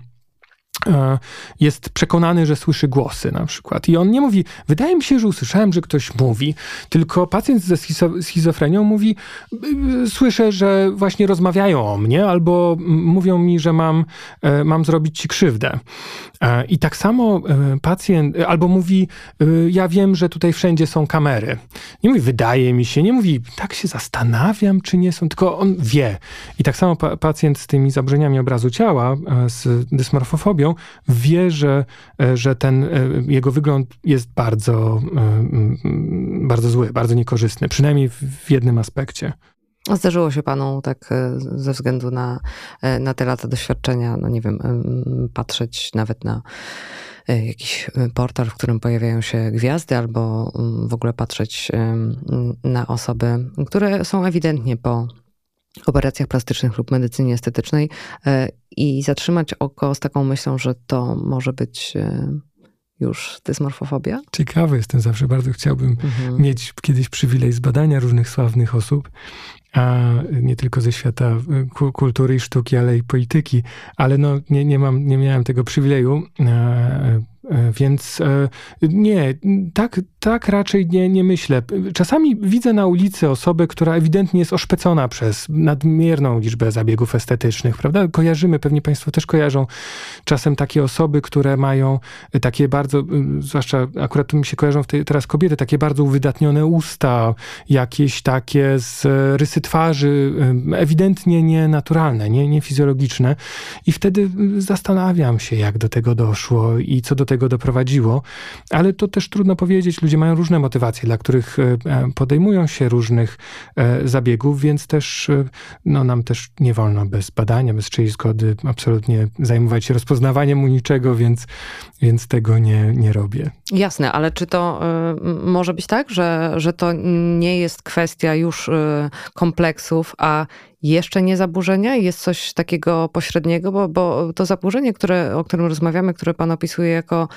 Speaker 3: jest przekonany, że słyszy głosy na przykład. I on nie mówi, wydaje mi się, że usłyszałem, że ktoś mówi, tylko pacjent ze schizofrenią mówi, y, słyszę, że właśnie rozmawiają o mnie, albo mówią mi, że mam, e, mam zrobić ci krzywdę. E, I tak samo pacjent, albo mówi, ja wiem, że tutaj wszędzie są kamery. Nie mówi, wydaje mi się, nie mówi, tak się zastanawiam, czy nie są, tylko on wie. I tak samo pacjent z tymi zaburzeniami obrazu ciała, z dysmorfofobią, wie, że, e, że ten e, jego wygląd jest bardzo, e, bardzo zły, bardzo niekorzystny, przynajmniej w jednym aspekcie.
Speaker 2: Zdarzyło się panu tak ze względu na, na te lata doświadczenia, no nie wiem, patrzeć nawet na jakiś portal, w którym pojawiają się gwiazdy, albo w ogóle patrzeć na osoby, które są ewidentnie po operacjach plastycznych lub medycynie estetycznej e, i zatrzymać oko z taką myślą, że to może być e, już dysmorfofobia?
Speaker 3: Ciekawy jestem, zawsze bardzo chciałbym mhm. mieć kiedyś przywilej zbadania różnych sławnych osób, a nie tylko ze świata e, kultury i sztuki, ale i polityki, ale no nie, nie, mam, nie miałem tego przywileju więc e, nie, tak, tak raczej nie, nie myślę. Czasami widzę na ulicy osobę, która ewidentnie jest oszpecona przez nadmierną liczbę zabiegów estetycznych, prawda? Kojarzymy, pewnie Państwo też kojarzą czasem takie osoby, które mają takie bardzo, zwłaszcza akurat mi się kojarzą teraz kobiety, takie bardzo uwydatnione usta, jakieś takie z rysy twarzy, ewidentnie nienaturalne, nie, niefizjologiczne. I wtedy zastanawiam się, jak do tego doszło i co do tego tego doprowadziło, ale to też trudno powiedzieć. Ludzie mają różne motywacje, dla których podejmują się różnych zabiegów, więc też no, nam też nie wolno bez badania, bez czyjejś zgody absolutnie zajmować się rozpoznawaniem u niczego, więc, więc tego nie, nie robię.
Speaker 2: Jasne, ale czy to y, może być tak, że, że to nie jest kwestia już y, kompleksów, a jeszcze nie zaburzenia? Jest coś takiego pośredniego, bo, bo to zaburzenie, które, o którym rozmawiamy, które pan opisuje jako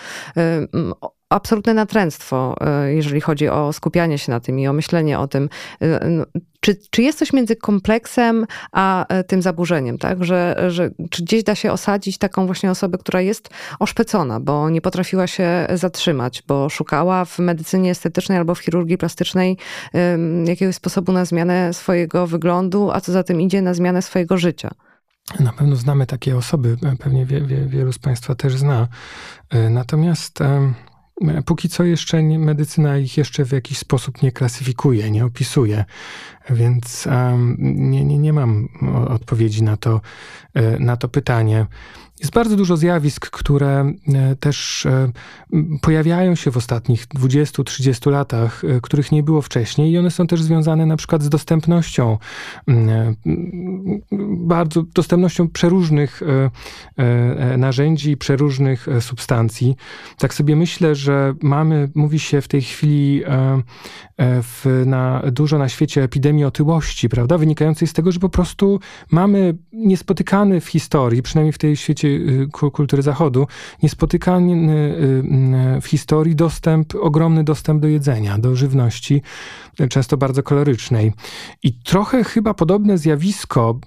Speaker 2: absolutne natręctwo, e, jeżeli chodzi o skupianie się na tym i o myślenie o tym. E, no, czy, czy jest coś między kompleksem a e, tym zaburzeniem, tak? Że, że, czy gdzieś da się osadzić taką właśnie osobę, która jest oszpecona, bo nie potrafiła się zatrzymać, bo szukała w medycynie estetycznej albo w chirurgii plastycznej jakiegoś sposobu na zmianę swojego wyglądu, a co za tym idzie, na zmianę swojego życia?
Speaker 3: Na pewno znamy takie osoby, pewnie wie, wie, wielu z Państwa też zna. Natomiast Póki co jeszcze nie, medycyna ich jeszcze w jakiś sposób nie klasyfikuje, nie opisuje, więc um, nie, nie, nie mam odpowiedzi na to, e, na to pytanie. Jest bardzo dużo zjawisk, które e, też e, pojawiają się w ostatnich 20-30 latach, e, których nie było wcześniej, i one są też związane na przykład z dostępnością, bardzo dostępnością przeróżnych narzędzi, przeróżnych substancji. Tak sobie myślę, że mamy, mówi się w tej chwili w, na, dużo na świecie epidemii otyłości, prawda, wynikającej z tego, że po prostu mamy niespotykany w historii, przynajmniej w tej świecie Y, kultury Zachodu, niespotykany y, y, w historii dostęp, ogromny dostęp do jedzenia, do żywności, często bardzo kolorycznej. I trochę chyba podobne zjawisko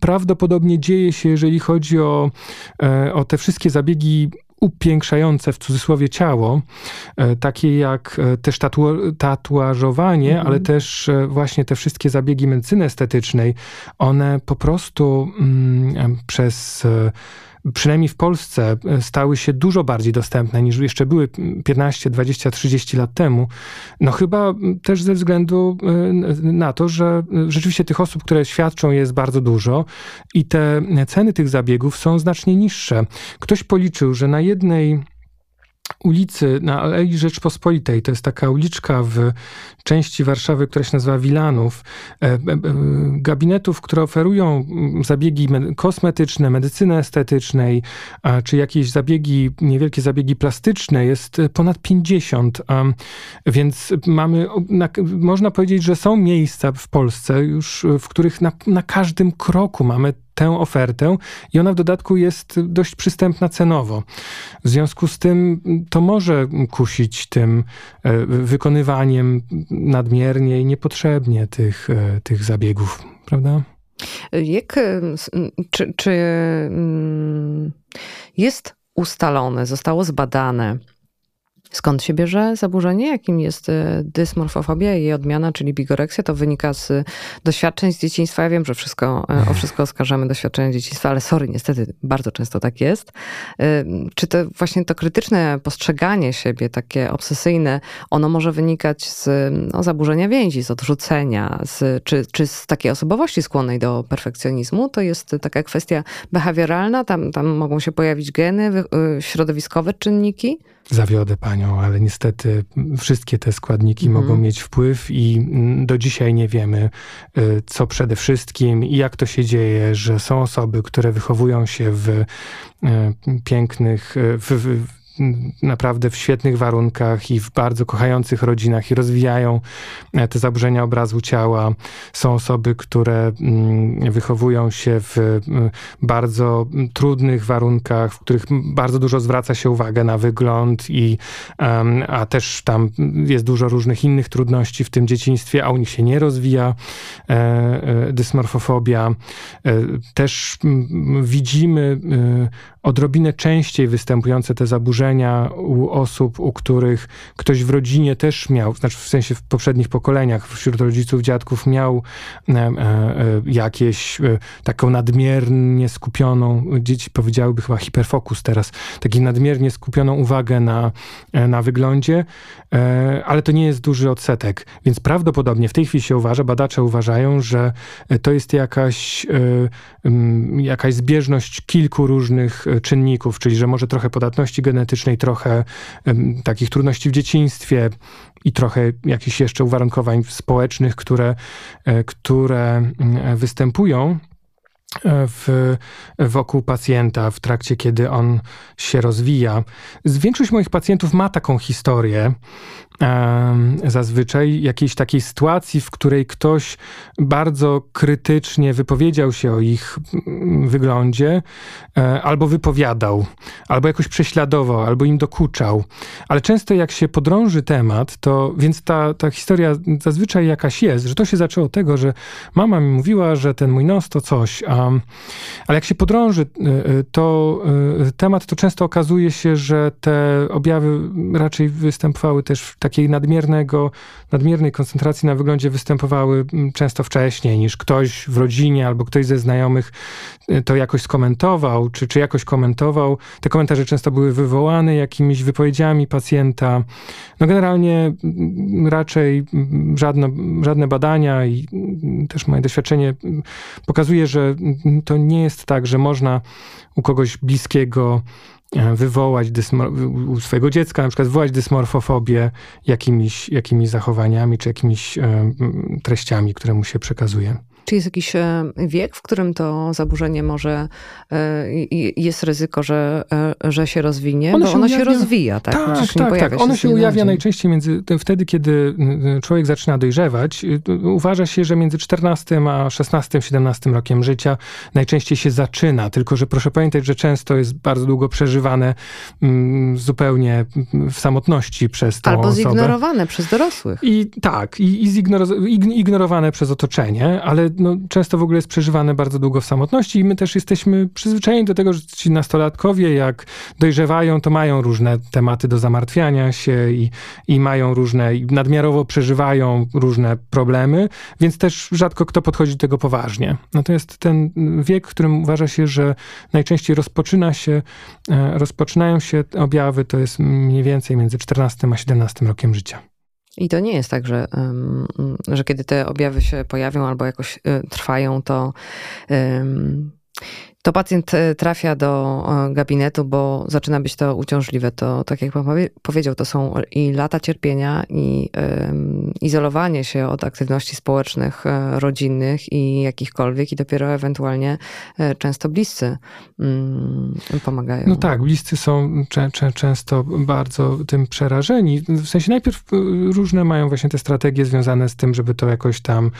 Speaker 3: prawdopodobnie dzieje się, jeżeli chodzi o, e, o te wszystkie zabiegi upiększające w cudzysłowie ciało, e, takie jak e, też tatu tatuażowanie, mhm. ale też właśnie te wszystkie zabiegi medycyny estetycznej, one po prostu mm, przez przynajmniej w Polsce, e, stały się dużo bardziej dostępne niż jeszcze były 15, 20, 30 lat temu. No chyba też ze względu e, na to, że rzeczywiście tych osób, które świadczą, jest bardzo dużo i te ceny tych zabiegów są znacznie niższe. Ktoś policzył, że na jednej ulicy na Alei Rzeczpospolitej. To jest taka uliczka w części Warszawy, która się nazywa Wilanów. E, e, e, gabinetów, które oferują zabiegi kosmetyczne, medycyny estetycznej, czy jakieś zabiegi, niewielkie zabiegi plastyczne jest ponad 50. Więc mamy, można powiedzieć, że są miejsca w Polsce już, w których na, na każdym kroku mamy tę ofertę i ona w dodatku jest dość przystępna cenowo. W związku z tym to może kusić tym e, wykonywaniem nadmiernie i niepotrzebnie tych, e, tych zabiegów, prawda?
Speaker 2: Jak, e, czy, czy jest ustalone, zostało zbadane, Skąd się bierze zaburzenie, jakim jest e, dysmorfofobia i jej odmiana, czyli bigoreksja? To wynika z doświadczeń z dzieciństwa. Ja wiem, że wszystko, e, o wszystko oskarżamy doświadczenia dzieciństwa, ale sorry, niestety bardzo często tak jest. E, czy to właśnie to krytyczne postrzeganie siebie, takie obsesyjne, ono może wynikać z no, zaburzenia więzi, z odrzucenia, z, czy, czy z takiej osobowości skłonnej do perfekcjonizmu? To jest taka kwestia behawioralna, tam, tam mogą się pojawić geny, środowiskowe czynniki?
Speaker 3: Zawiodę panią, ale niestety wszystkie te składniki mhm. mogą mieć wpływ i mm, do dzisiaj nie wiemy, y, co przede wszystkim i jak to się dzieje, że są osoby, które wychowują się w y, pięknych, y, w, w naprawdę w świetnych warunkach i w bardzo kochających rodzinach i rozwijają e, te zaburzenia obrazu ciała. Są osoby, które mm, wychowują się w mm, bardzo trudnych warunkach, w których bardzo dużo zwraca się uwagę na wygląd i a też tam jest dużo różnych innych trudności w tym dzieciństwie, a u nich się nie rozwija e, e, dysmorfofobia. Też widzimy odrobinę częściej występujące te zaburzenia u osób, u których ktoś w rodzinie też miał, znaczy w sensie w poprzednich pokoleniach, wśród rodziców, dziadków miał e, e, jakieś e, taką nadmiernie skupioną, dzieci powiedziałyby chyba hiperfokus teraz, taki nadmiernie skupioną uwagę na, e, na wyglądzie, e, ale to nie jest duży odsetek, więc prawdopodobnie w tej chwili się uważa, badacze uważają, że to jest jakaś, e, jakaś zbieżność kilku różnych czynników, czyli że może trochę podatności genetycznej, trochę takich trudności w dzieciństwie i trochę jakichś jeszcze uwarunkowań społecznych, które, które występują w, wokół pacjenta w trakcie, kiedy on się rozwija. Większość moich pacjentów ma taką historię, zazwyczaj jakiejś takiej sytuacji, w której ktoś bardzo krytycznie wypowiedział się o ich mm, wyglądzie, e, albo wypowiadał, albo jakoś prześladował, albo im dokuczał. Ale często jak się podrąży temat, to więc ta, ta historia zazwyczaj jakaś jest, że to się zaczęło od tego, że mama mi mówiła, że ten mój nos to coś, a, ale jak się podrąży e, e, to temat, to często okazuje się, że te objawy raczej występowały też w takiej nadmiernego, nadmiernej koncentracji na wyglądzie występowały mm, często wcześniej, niż ktoś w rodzinie albo ktoś ze znajomych y, to jakoś skomentował, czy, czy jakoś komentował. Te komentarze często były wywołane jakimiś wypowiedziami pacjenta. No generalnie mm, raczej mm, żadne, żadne badania i też moje doświadczenie pokazuje, że to nie jest tak, że można u kogoś bliskiego E, wywołać u swojego dziecka, na przykład wywołać dysmorfofobię jakimiś, jakimiś zachowaniami czy jakimiś e, treściami, które mu się przekazuje.
Speaker 2: Czy jest jakiś e, wiek, w którym to zaburzenie może, e, jest ryzyko, że, e, że się rozwinie? Ono Bo się ono ujawnia, się rozwija, tak?
Speaker 3: Tak, tak, tak. Ono się, się ujawnia najczęściej między, wtedy, kiedy człowiek zaczyna dojrzewać. Uważa się, że między 14 a 16, 17 rokiem życia najczęściej się zaczyna. Tylko, że proszę pamiętać, że często jest bardzo długo przeżywane mm, zupełnie w samotności przez tą
Speaker 2: Albo
Speaker 3: osobę.
Speaker 2: zignorowane przez dorosłych.
Speaker 3: I tak, i, i zignorowane przez otoczenie, ale no, często w ogóle jest przeżywane bardzo długo w samotności i my też jesteśmy przyzwyczajeni do tego, że ci nastolatkowie jak dojrzewają, to mają różne tematy do zamartwiania się i, i mają różne, i nadmiarowo przeżywają różne problemy, więc też rzadko kto podchodzi do tego poważnie. Natomiast ten wiek, w którym uważa się, że najczęściej rozpoczyna się, e, rozpoczynają się objawy, to jest mniej więcej między 14 a 17 rokiem życia.
Speaker 2: I to nie jest tak, że, że kiedy te objawy się pojawią albo jakoś y, trwają, to to pacjent e, trafia do e, gabinetu, bo zaczyna być to uciążliwe. To, tak jak pan powiedział, to są i lata cierpienia, i um, izolowanie się od aktywności społecznych, e, rodzinnych i jakichkolwiek, i dopiero ewentualnie często bliscy um, pomagają.
Speaker 3: No tak, bliscy są cze, cze, często bardzo tym przerażeni. W sensie najpierw różne mają właśnie te strategie związane z tym, żeby to jakoś tam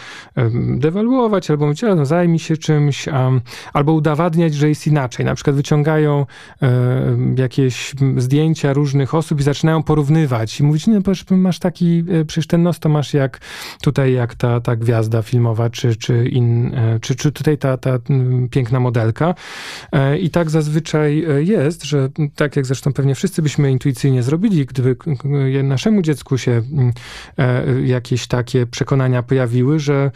Speaker 3: dewaluować, albo mówić, no zajmij się czymś, albo udawać udowadniać, że jest inaczej. Na przykład wyciągają e, jakieś zdjęcia różnych osób i zaczynają porównywać i mówić, no masz taki, e, przecież ten nos to masz jak tutaj, jak ta, ta gwiazda filmowa, czy, czy, in, e, czy, czy tutaj ta, ta piękna modelka. I tak zazwyczaj jest, że tak jak zresztą pewnie wszyscy byśmy intuicyjnie zrobili, gdyby naszemu dziecku się jakieś takie przekonania pojawiły, że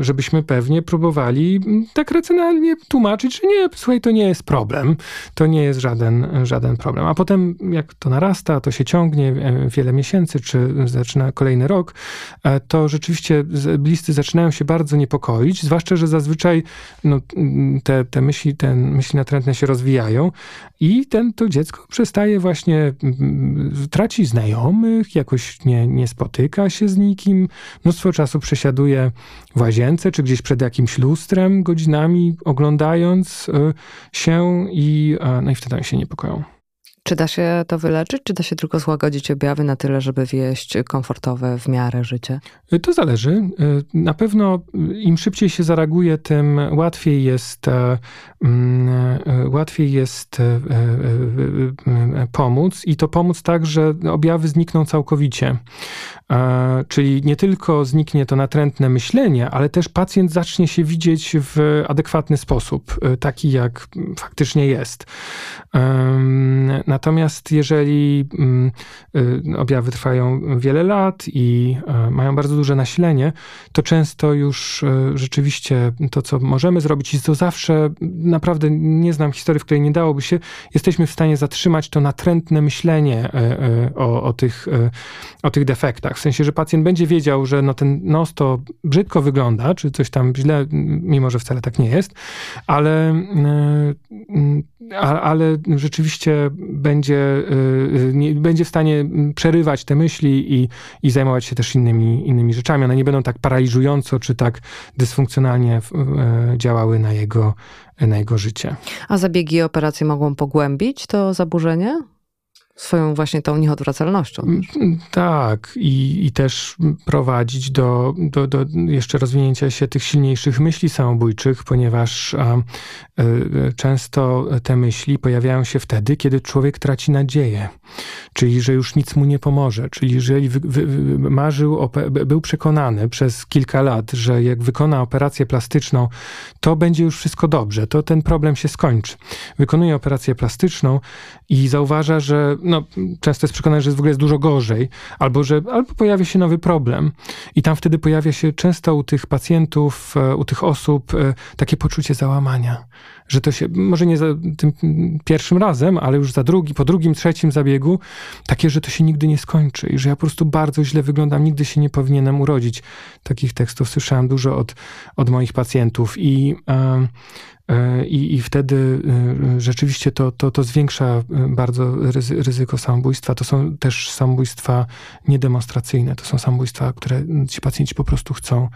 Speaker 3: żebyśmy pewnie próbowali tak racjonalnie tłumaczyć, że nie, słuchaj, to nie jest problem, to nie jest żaden, żaden problem. A potem jak to narasta, to się ciągnie e, wiele miesięcy, czy zaczyna kolejny rok, e, to rzeczywiście bliscy zaczynają się bardzo niepokoić, zwłaszcza, że zazwyczaj no, te, te myśli, te myśli natrętne się rozwijają i ten, to dziecko przestaje właśnie, traci znajomych, jakoś nie, nie spotyka się z nikim, mnóstwo czasu przesiaduje w łazience, czy gdzieś przed jakimś lustrem godzinami, ogląda oglądając y, się i, e, no i wtedy oni się niepokoją.
Speaker 2: Czy da się to wyleczyć, czy da się tylko złagodzić objawy na tyle, żeby wieść komfortowe w miarę życie?
Speaker 3: Y, to zależy. Y, na pewno im szybciej się zareaguje, tym łatwiej jest, e, łatwiej jest pomóc i to pomóc tak, że objawy znikną całkowicie. Czyli nie tylko zniknie to natrętne myślenie, ale też pacjent zacznie się widzieć w adekwatny sposób, taki jak faktycznie jest. Natomiast jeżeli mm, objawy trwają wiele lat i e, mają bardzo duże nasilenie, to często już e, rzeczywiście to, co możemy zrobić, i to zawsze naprawdę nie znam historii, w której nie dałoby się, jesteśmy w stanie zatrzymać to natrętne myślenie e, o, o, tych, o tych defektach. w sensie, że pacjent będzie wiedział, że no ten nos to brzydko wygląda, czy coś tam źle, mimo że wcale tak nie jest, ale, ale rzeczywiście będzie, będzie w stanie przerywać te myśli i, i zajmować się też innymi, innymi rzeczami. One nie będą tak paraliżująco, czy tak dysfunkcjonalnie działały na jego, na jego życie.
Speaker 2: A zabiegi i operacje mogą pogłębić to zaburzenie? Swoją właśnie tą nieodwracalnością.
Speaker 3: Mm, tak, i, i też prowadzić do, do, do jeszcze rozwinięcia się tych silniejszych myśli samobójczych, ponieważ a, e, często te myśli pojawiają się wtedy, kiedy człowiek traci nadzieję, czyli że już nic mu nie pomoże, czyli jeżeli wy, wy, marzył, był przekonany przez kilka lat, że jak wykona operację plastyczną, to będzie już wszystko dobrze, to ten problem się skończy. Wykonuje operację plastyczną i zauważa, że no, często jest przekonany, że jest w ogóle jest dużo gorzej, albo że albo pojawia się nowy problem. I tam wtedy pojawia się często u tych pacjentów, e, u tych osób e, takie poczucie załamania, że to się, może nie za tym pierwszym razem, ale już za drugi, po drugim, trzecim zabiegu, takie, że to się nigdy nie skończy i że ja po prostu bardzo źle wyglądam, nigdy się nie powinienem urodzić. Takich tekstów słyszałem dużo od, od moich pacjentów i e, I, I wtedy e, rzeczywiście to, to, to zwiększa e, bardzo ryzyko samobójstwa. To są też samobójstwa niedemonstracyjne. To są samobójstwa, które ci pacjenci po prostu chcą,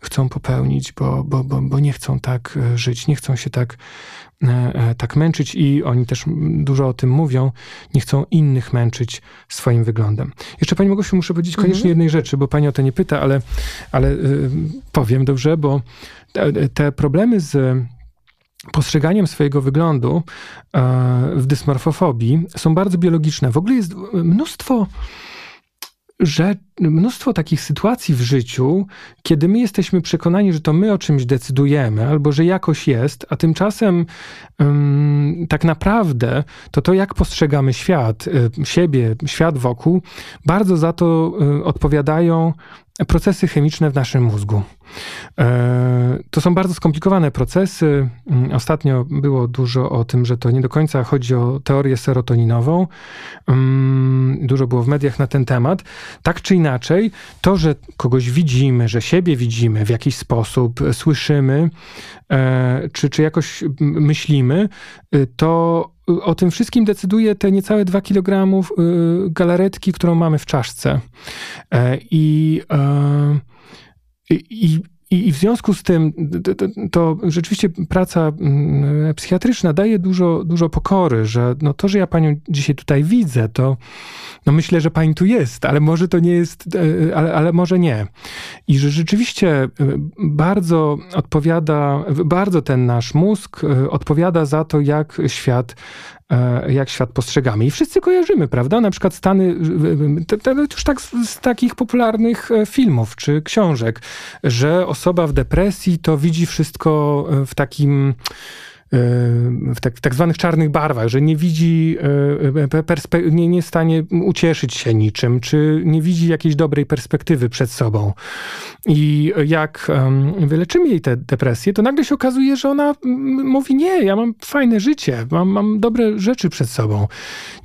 Speaker 3: chcą popełnić, bo, bo, bo, bo nie chcą tak żyć, nie chcą się tak, tak męczyć i oni też dużo o tym mówią, nie chcą innych męczyć swoim wyglądem. Jeszcze Pani Mogosiu, muszę powiedzieć koniecznie mhm. jednej rzeczy, bo Pani o to nie pyta, ale, ale powiem dobrze, bo te, te problemy z postrzeganiem swojego wyglądu e, w dysmorfofobii są bardzo biologiczne. W ogóle jest mnóstwo że mnóstwo takich sytuacji w życiu, kiedy my jesteśmy przekonani, że to my o czymś decydujemy, albo że jakoś jest, a tymczasem tak naprawdę to to, jak postrzegamy świat, y, siebie, świat wokół, bardzo za to y, odpowiadają procesy chemiczne w naszym mózgu. E, to są bardzo skomplikowane procesy. Mm, ostatnio było dużo o tym, że to nie do końca chodzi o teorię serotoninową. Mm, dużo było w mediach na ten temat. Tak czy inaczej, to, że kogoś widzimy, że siebie widzimy w jakiś sposób, słyszymy, e, czy, czy jakoś myślimy, to o tym wszystkim decyduje te niecałe 2 kg galaretki, którą mamy w czaszce. E, I, i, i w związku z tym to, to, rzeczywiście praca mm, psychiatryczna daje dużo, dużo pokory, że no to, że ja panią dzisiaj tutaj widzę, to no myślę, że pani tu jest, ale może to nie jest, e, ale, ale może nie. I że rzeczywiście e, bardzo odpowiada, bardzo ten nasz mózg odpowiada za to, jak świat E, jak świat postrzegamy. I wszyscy kojarzymy, prawda? Na przykład Stany, już tak z, z, takich popularnych e, filmów czy książek, że osoba w depresji to widzi wszystko e, w takim w tak, tak zwanych czarnych barwach, że nie widzi, e, nie, nie jest w stanie ucieszyć się niczym, czy nie widzi jakiejś dobrej perspektywy przed sobą. I jak wyleczymy jej tę depresję, to nagle się okazuje, że ona mówi: Nie, ja mam fajne życie, mam, mam dobre rzeczy przed sobą.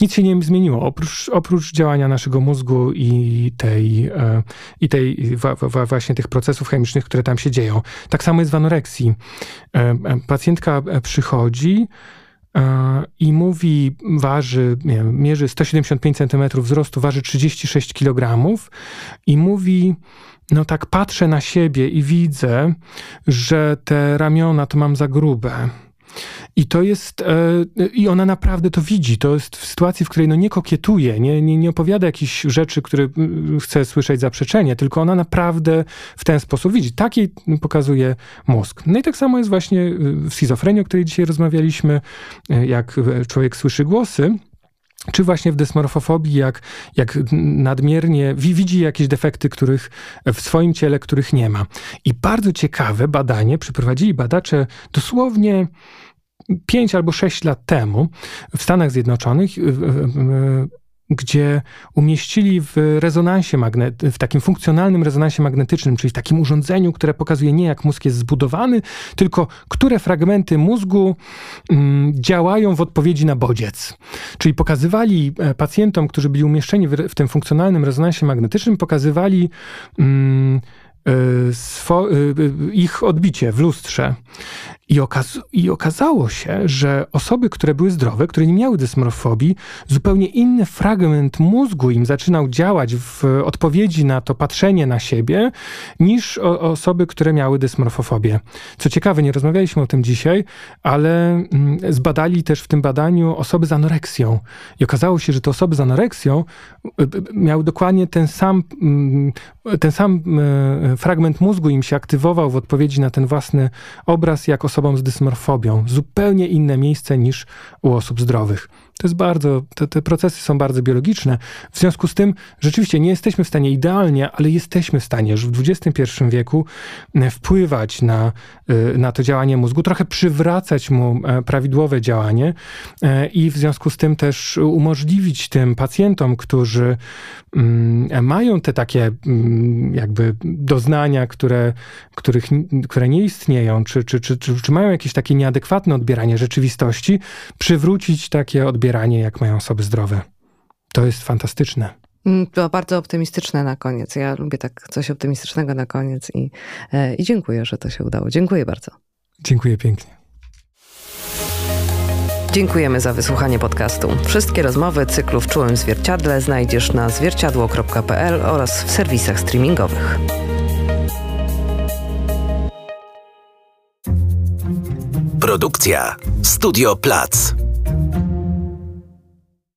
Speaker 3: Nic się nie zmieniło, oprócz, oprócz działania naszego mózgu i tej, e, i tej właśnie tych procesów chemicznych, które tam się dzieją. Tak samo jest w anoreksji. E, pacjentka przy przychodzi e, i mówi, waży, nie mierzy 175 cm wzrostu, waży 36 kg i mówi, no tak patrzę na siebie i widzę, że te ramiona to mam za grube i to jest, e, i ona naprawdę to widzi. To jest w sytuacji, w której no nie kokietuje, nie, nie, nie opowiada jakichś rzeczy, które chce słyszeć zaprzeczenie, tylko ona naprawdę w ten sposób widzi. Tak jej pokazuje mózg. No i tak samo jest właśnie w schizofrenii, o której dzisiaj rozmawialiśmy, e, jak człowiek słyszy głosy, czy właśnie w dysmorfofobii, jak, jak nadmiernie widzi jakieś defekty, których w swoim ciele, których nie ma. I bardzo ciekawe badanie przeprowadzili badacze dosłownie 5 albo 6 lat temu w Stanach Zjednoczonych gdzie umieścili w rezonansie magnet, w takim funkcjonalnym rezonansie magnetycznym, czyli takim urządzeniu, które pokazuje nie jak mózg jest zbudowany, tylko które fragmenty mózgu mm, działają w odpowiedzi na bodziec. Czyli pokazywali e, pacjentom, którzy byli umieszczeni w, tym funkcjonalnym rezonansie magnetycznym, pokazywali mm, y, y, ich odbicie w lustrze. I, okaz I okazało się, że osoby, które były zdrowe, które nie miały dysmorfobii, zupełnie inny fragment mózgu im zaczynał działać w odpowiedzi na to patrzenie na siebie, niż osoby, które miały dysmorfofobię. Co ciekawe, nie rozmawialiśmy o tym dzisiaj, ale mm, zbadali też w tym badaniu osoby z anoreksją. I okazało się, że te osoby z anoreksją miały dokładnie ten sam, mm, ten sam fragment mózgu im się aktywował w odpowiedzi na ten własny obraz, jak osobom z dysmorfobią. Zupełnie inne miejsce niż u osób zdrowych. To jest bardzo, te, te, procesy są bardzo biologiczne. W związku z tym rzeczywiście nie jesteśmy w stanie idealnie, ale jesteśmy w stanie już w XXI wieku e, wpływać na, e, na to działanie mózgu, trochę przywracać mu e, prawidłowe działanie i w związku z tym też umożliwić tym pacjentom, którzy mm, mają te takie mm, jakby doznania, które, których, które nie istnieją, czy, czy, czy, czy, czy mają jakieś takie nieadekwatne odbieranie rzeczywistości, przywrócić takie odbieranie odbieranie, jak mają osoby zdrowe. To jest fantastyczne.
Speaker 2: Mm, to bardzo optymistyczne na koniec. Ja lubię tak coś optymistycznego na koniec i, e, i dziękuję, że to się udało. Dziękuję bardzo.
Speaker 3: Dziękuję pięknie.
Speaker 2: Dziękujemy za wysłuchanie podcastu. Wszystkie rozmowy cyklu w czułym zwierciadle znajdziesz na zwierciadło.pl oraz w serwisach streamingowych.
Speaker 1: Produkcja Studio Plac.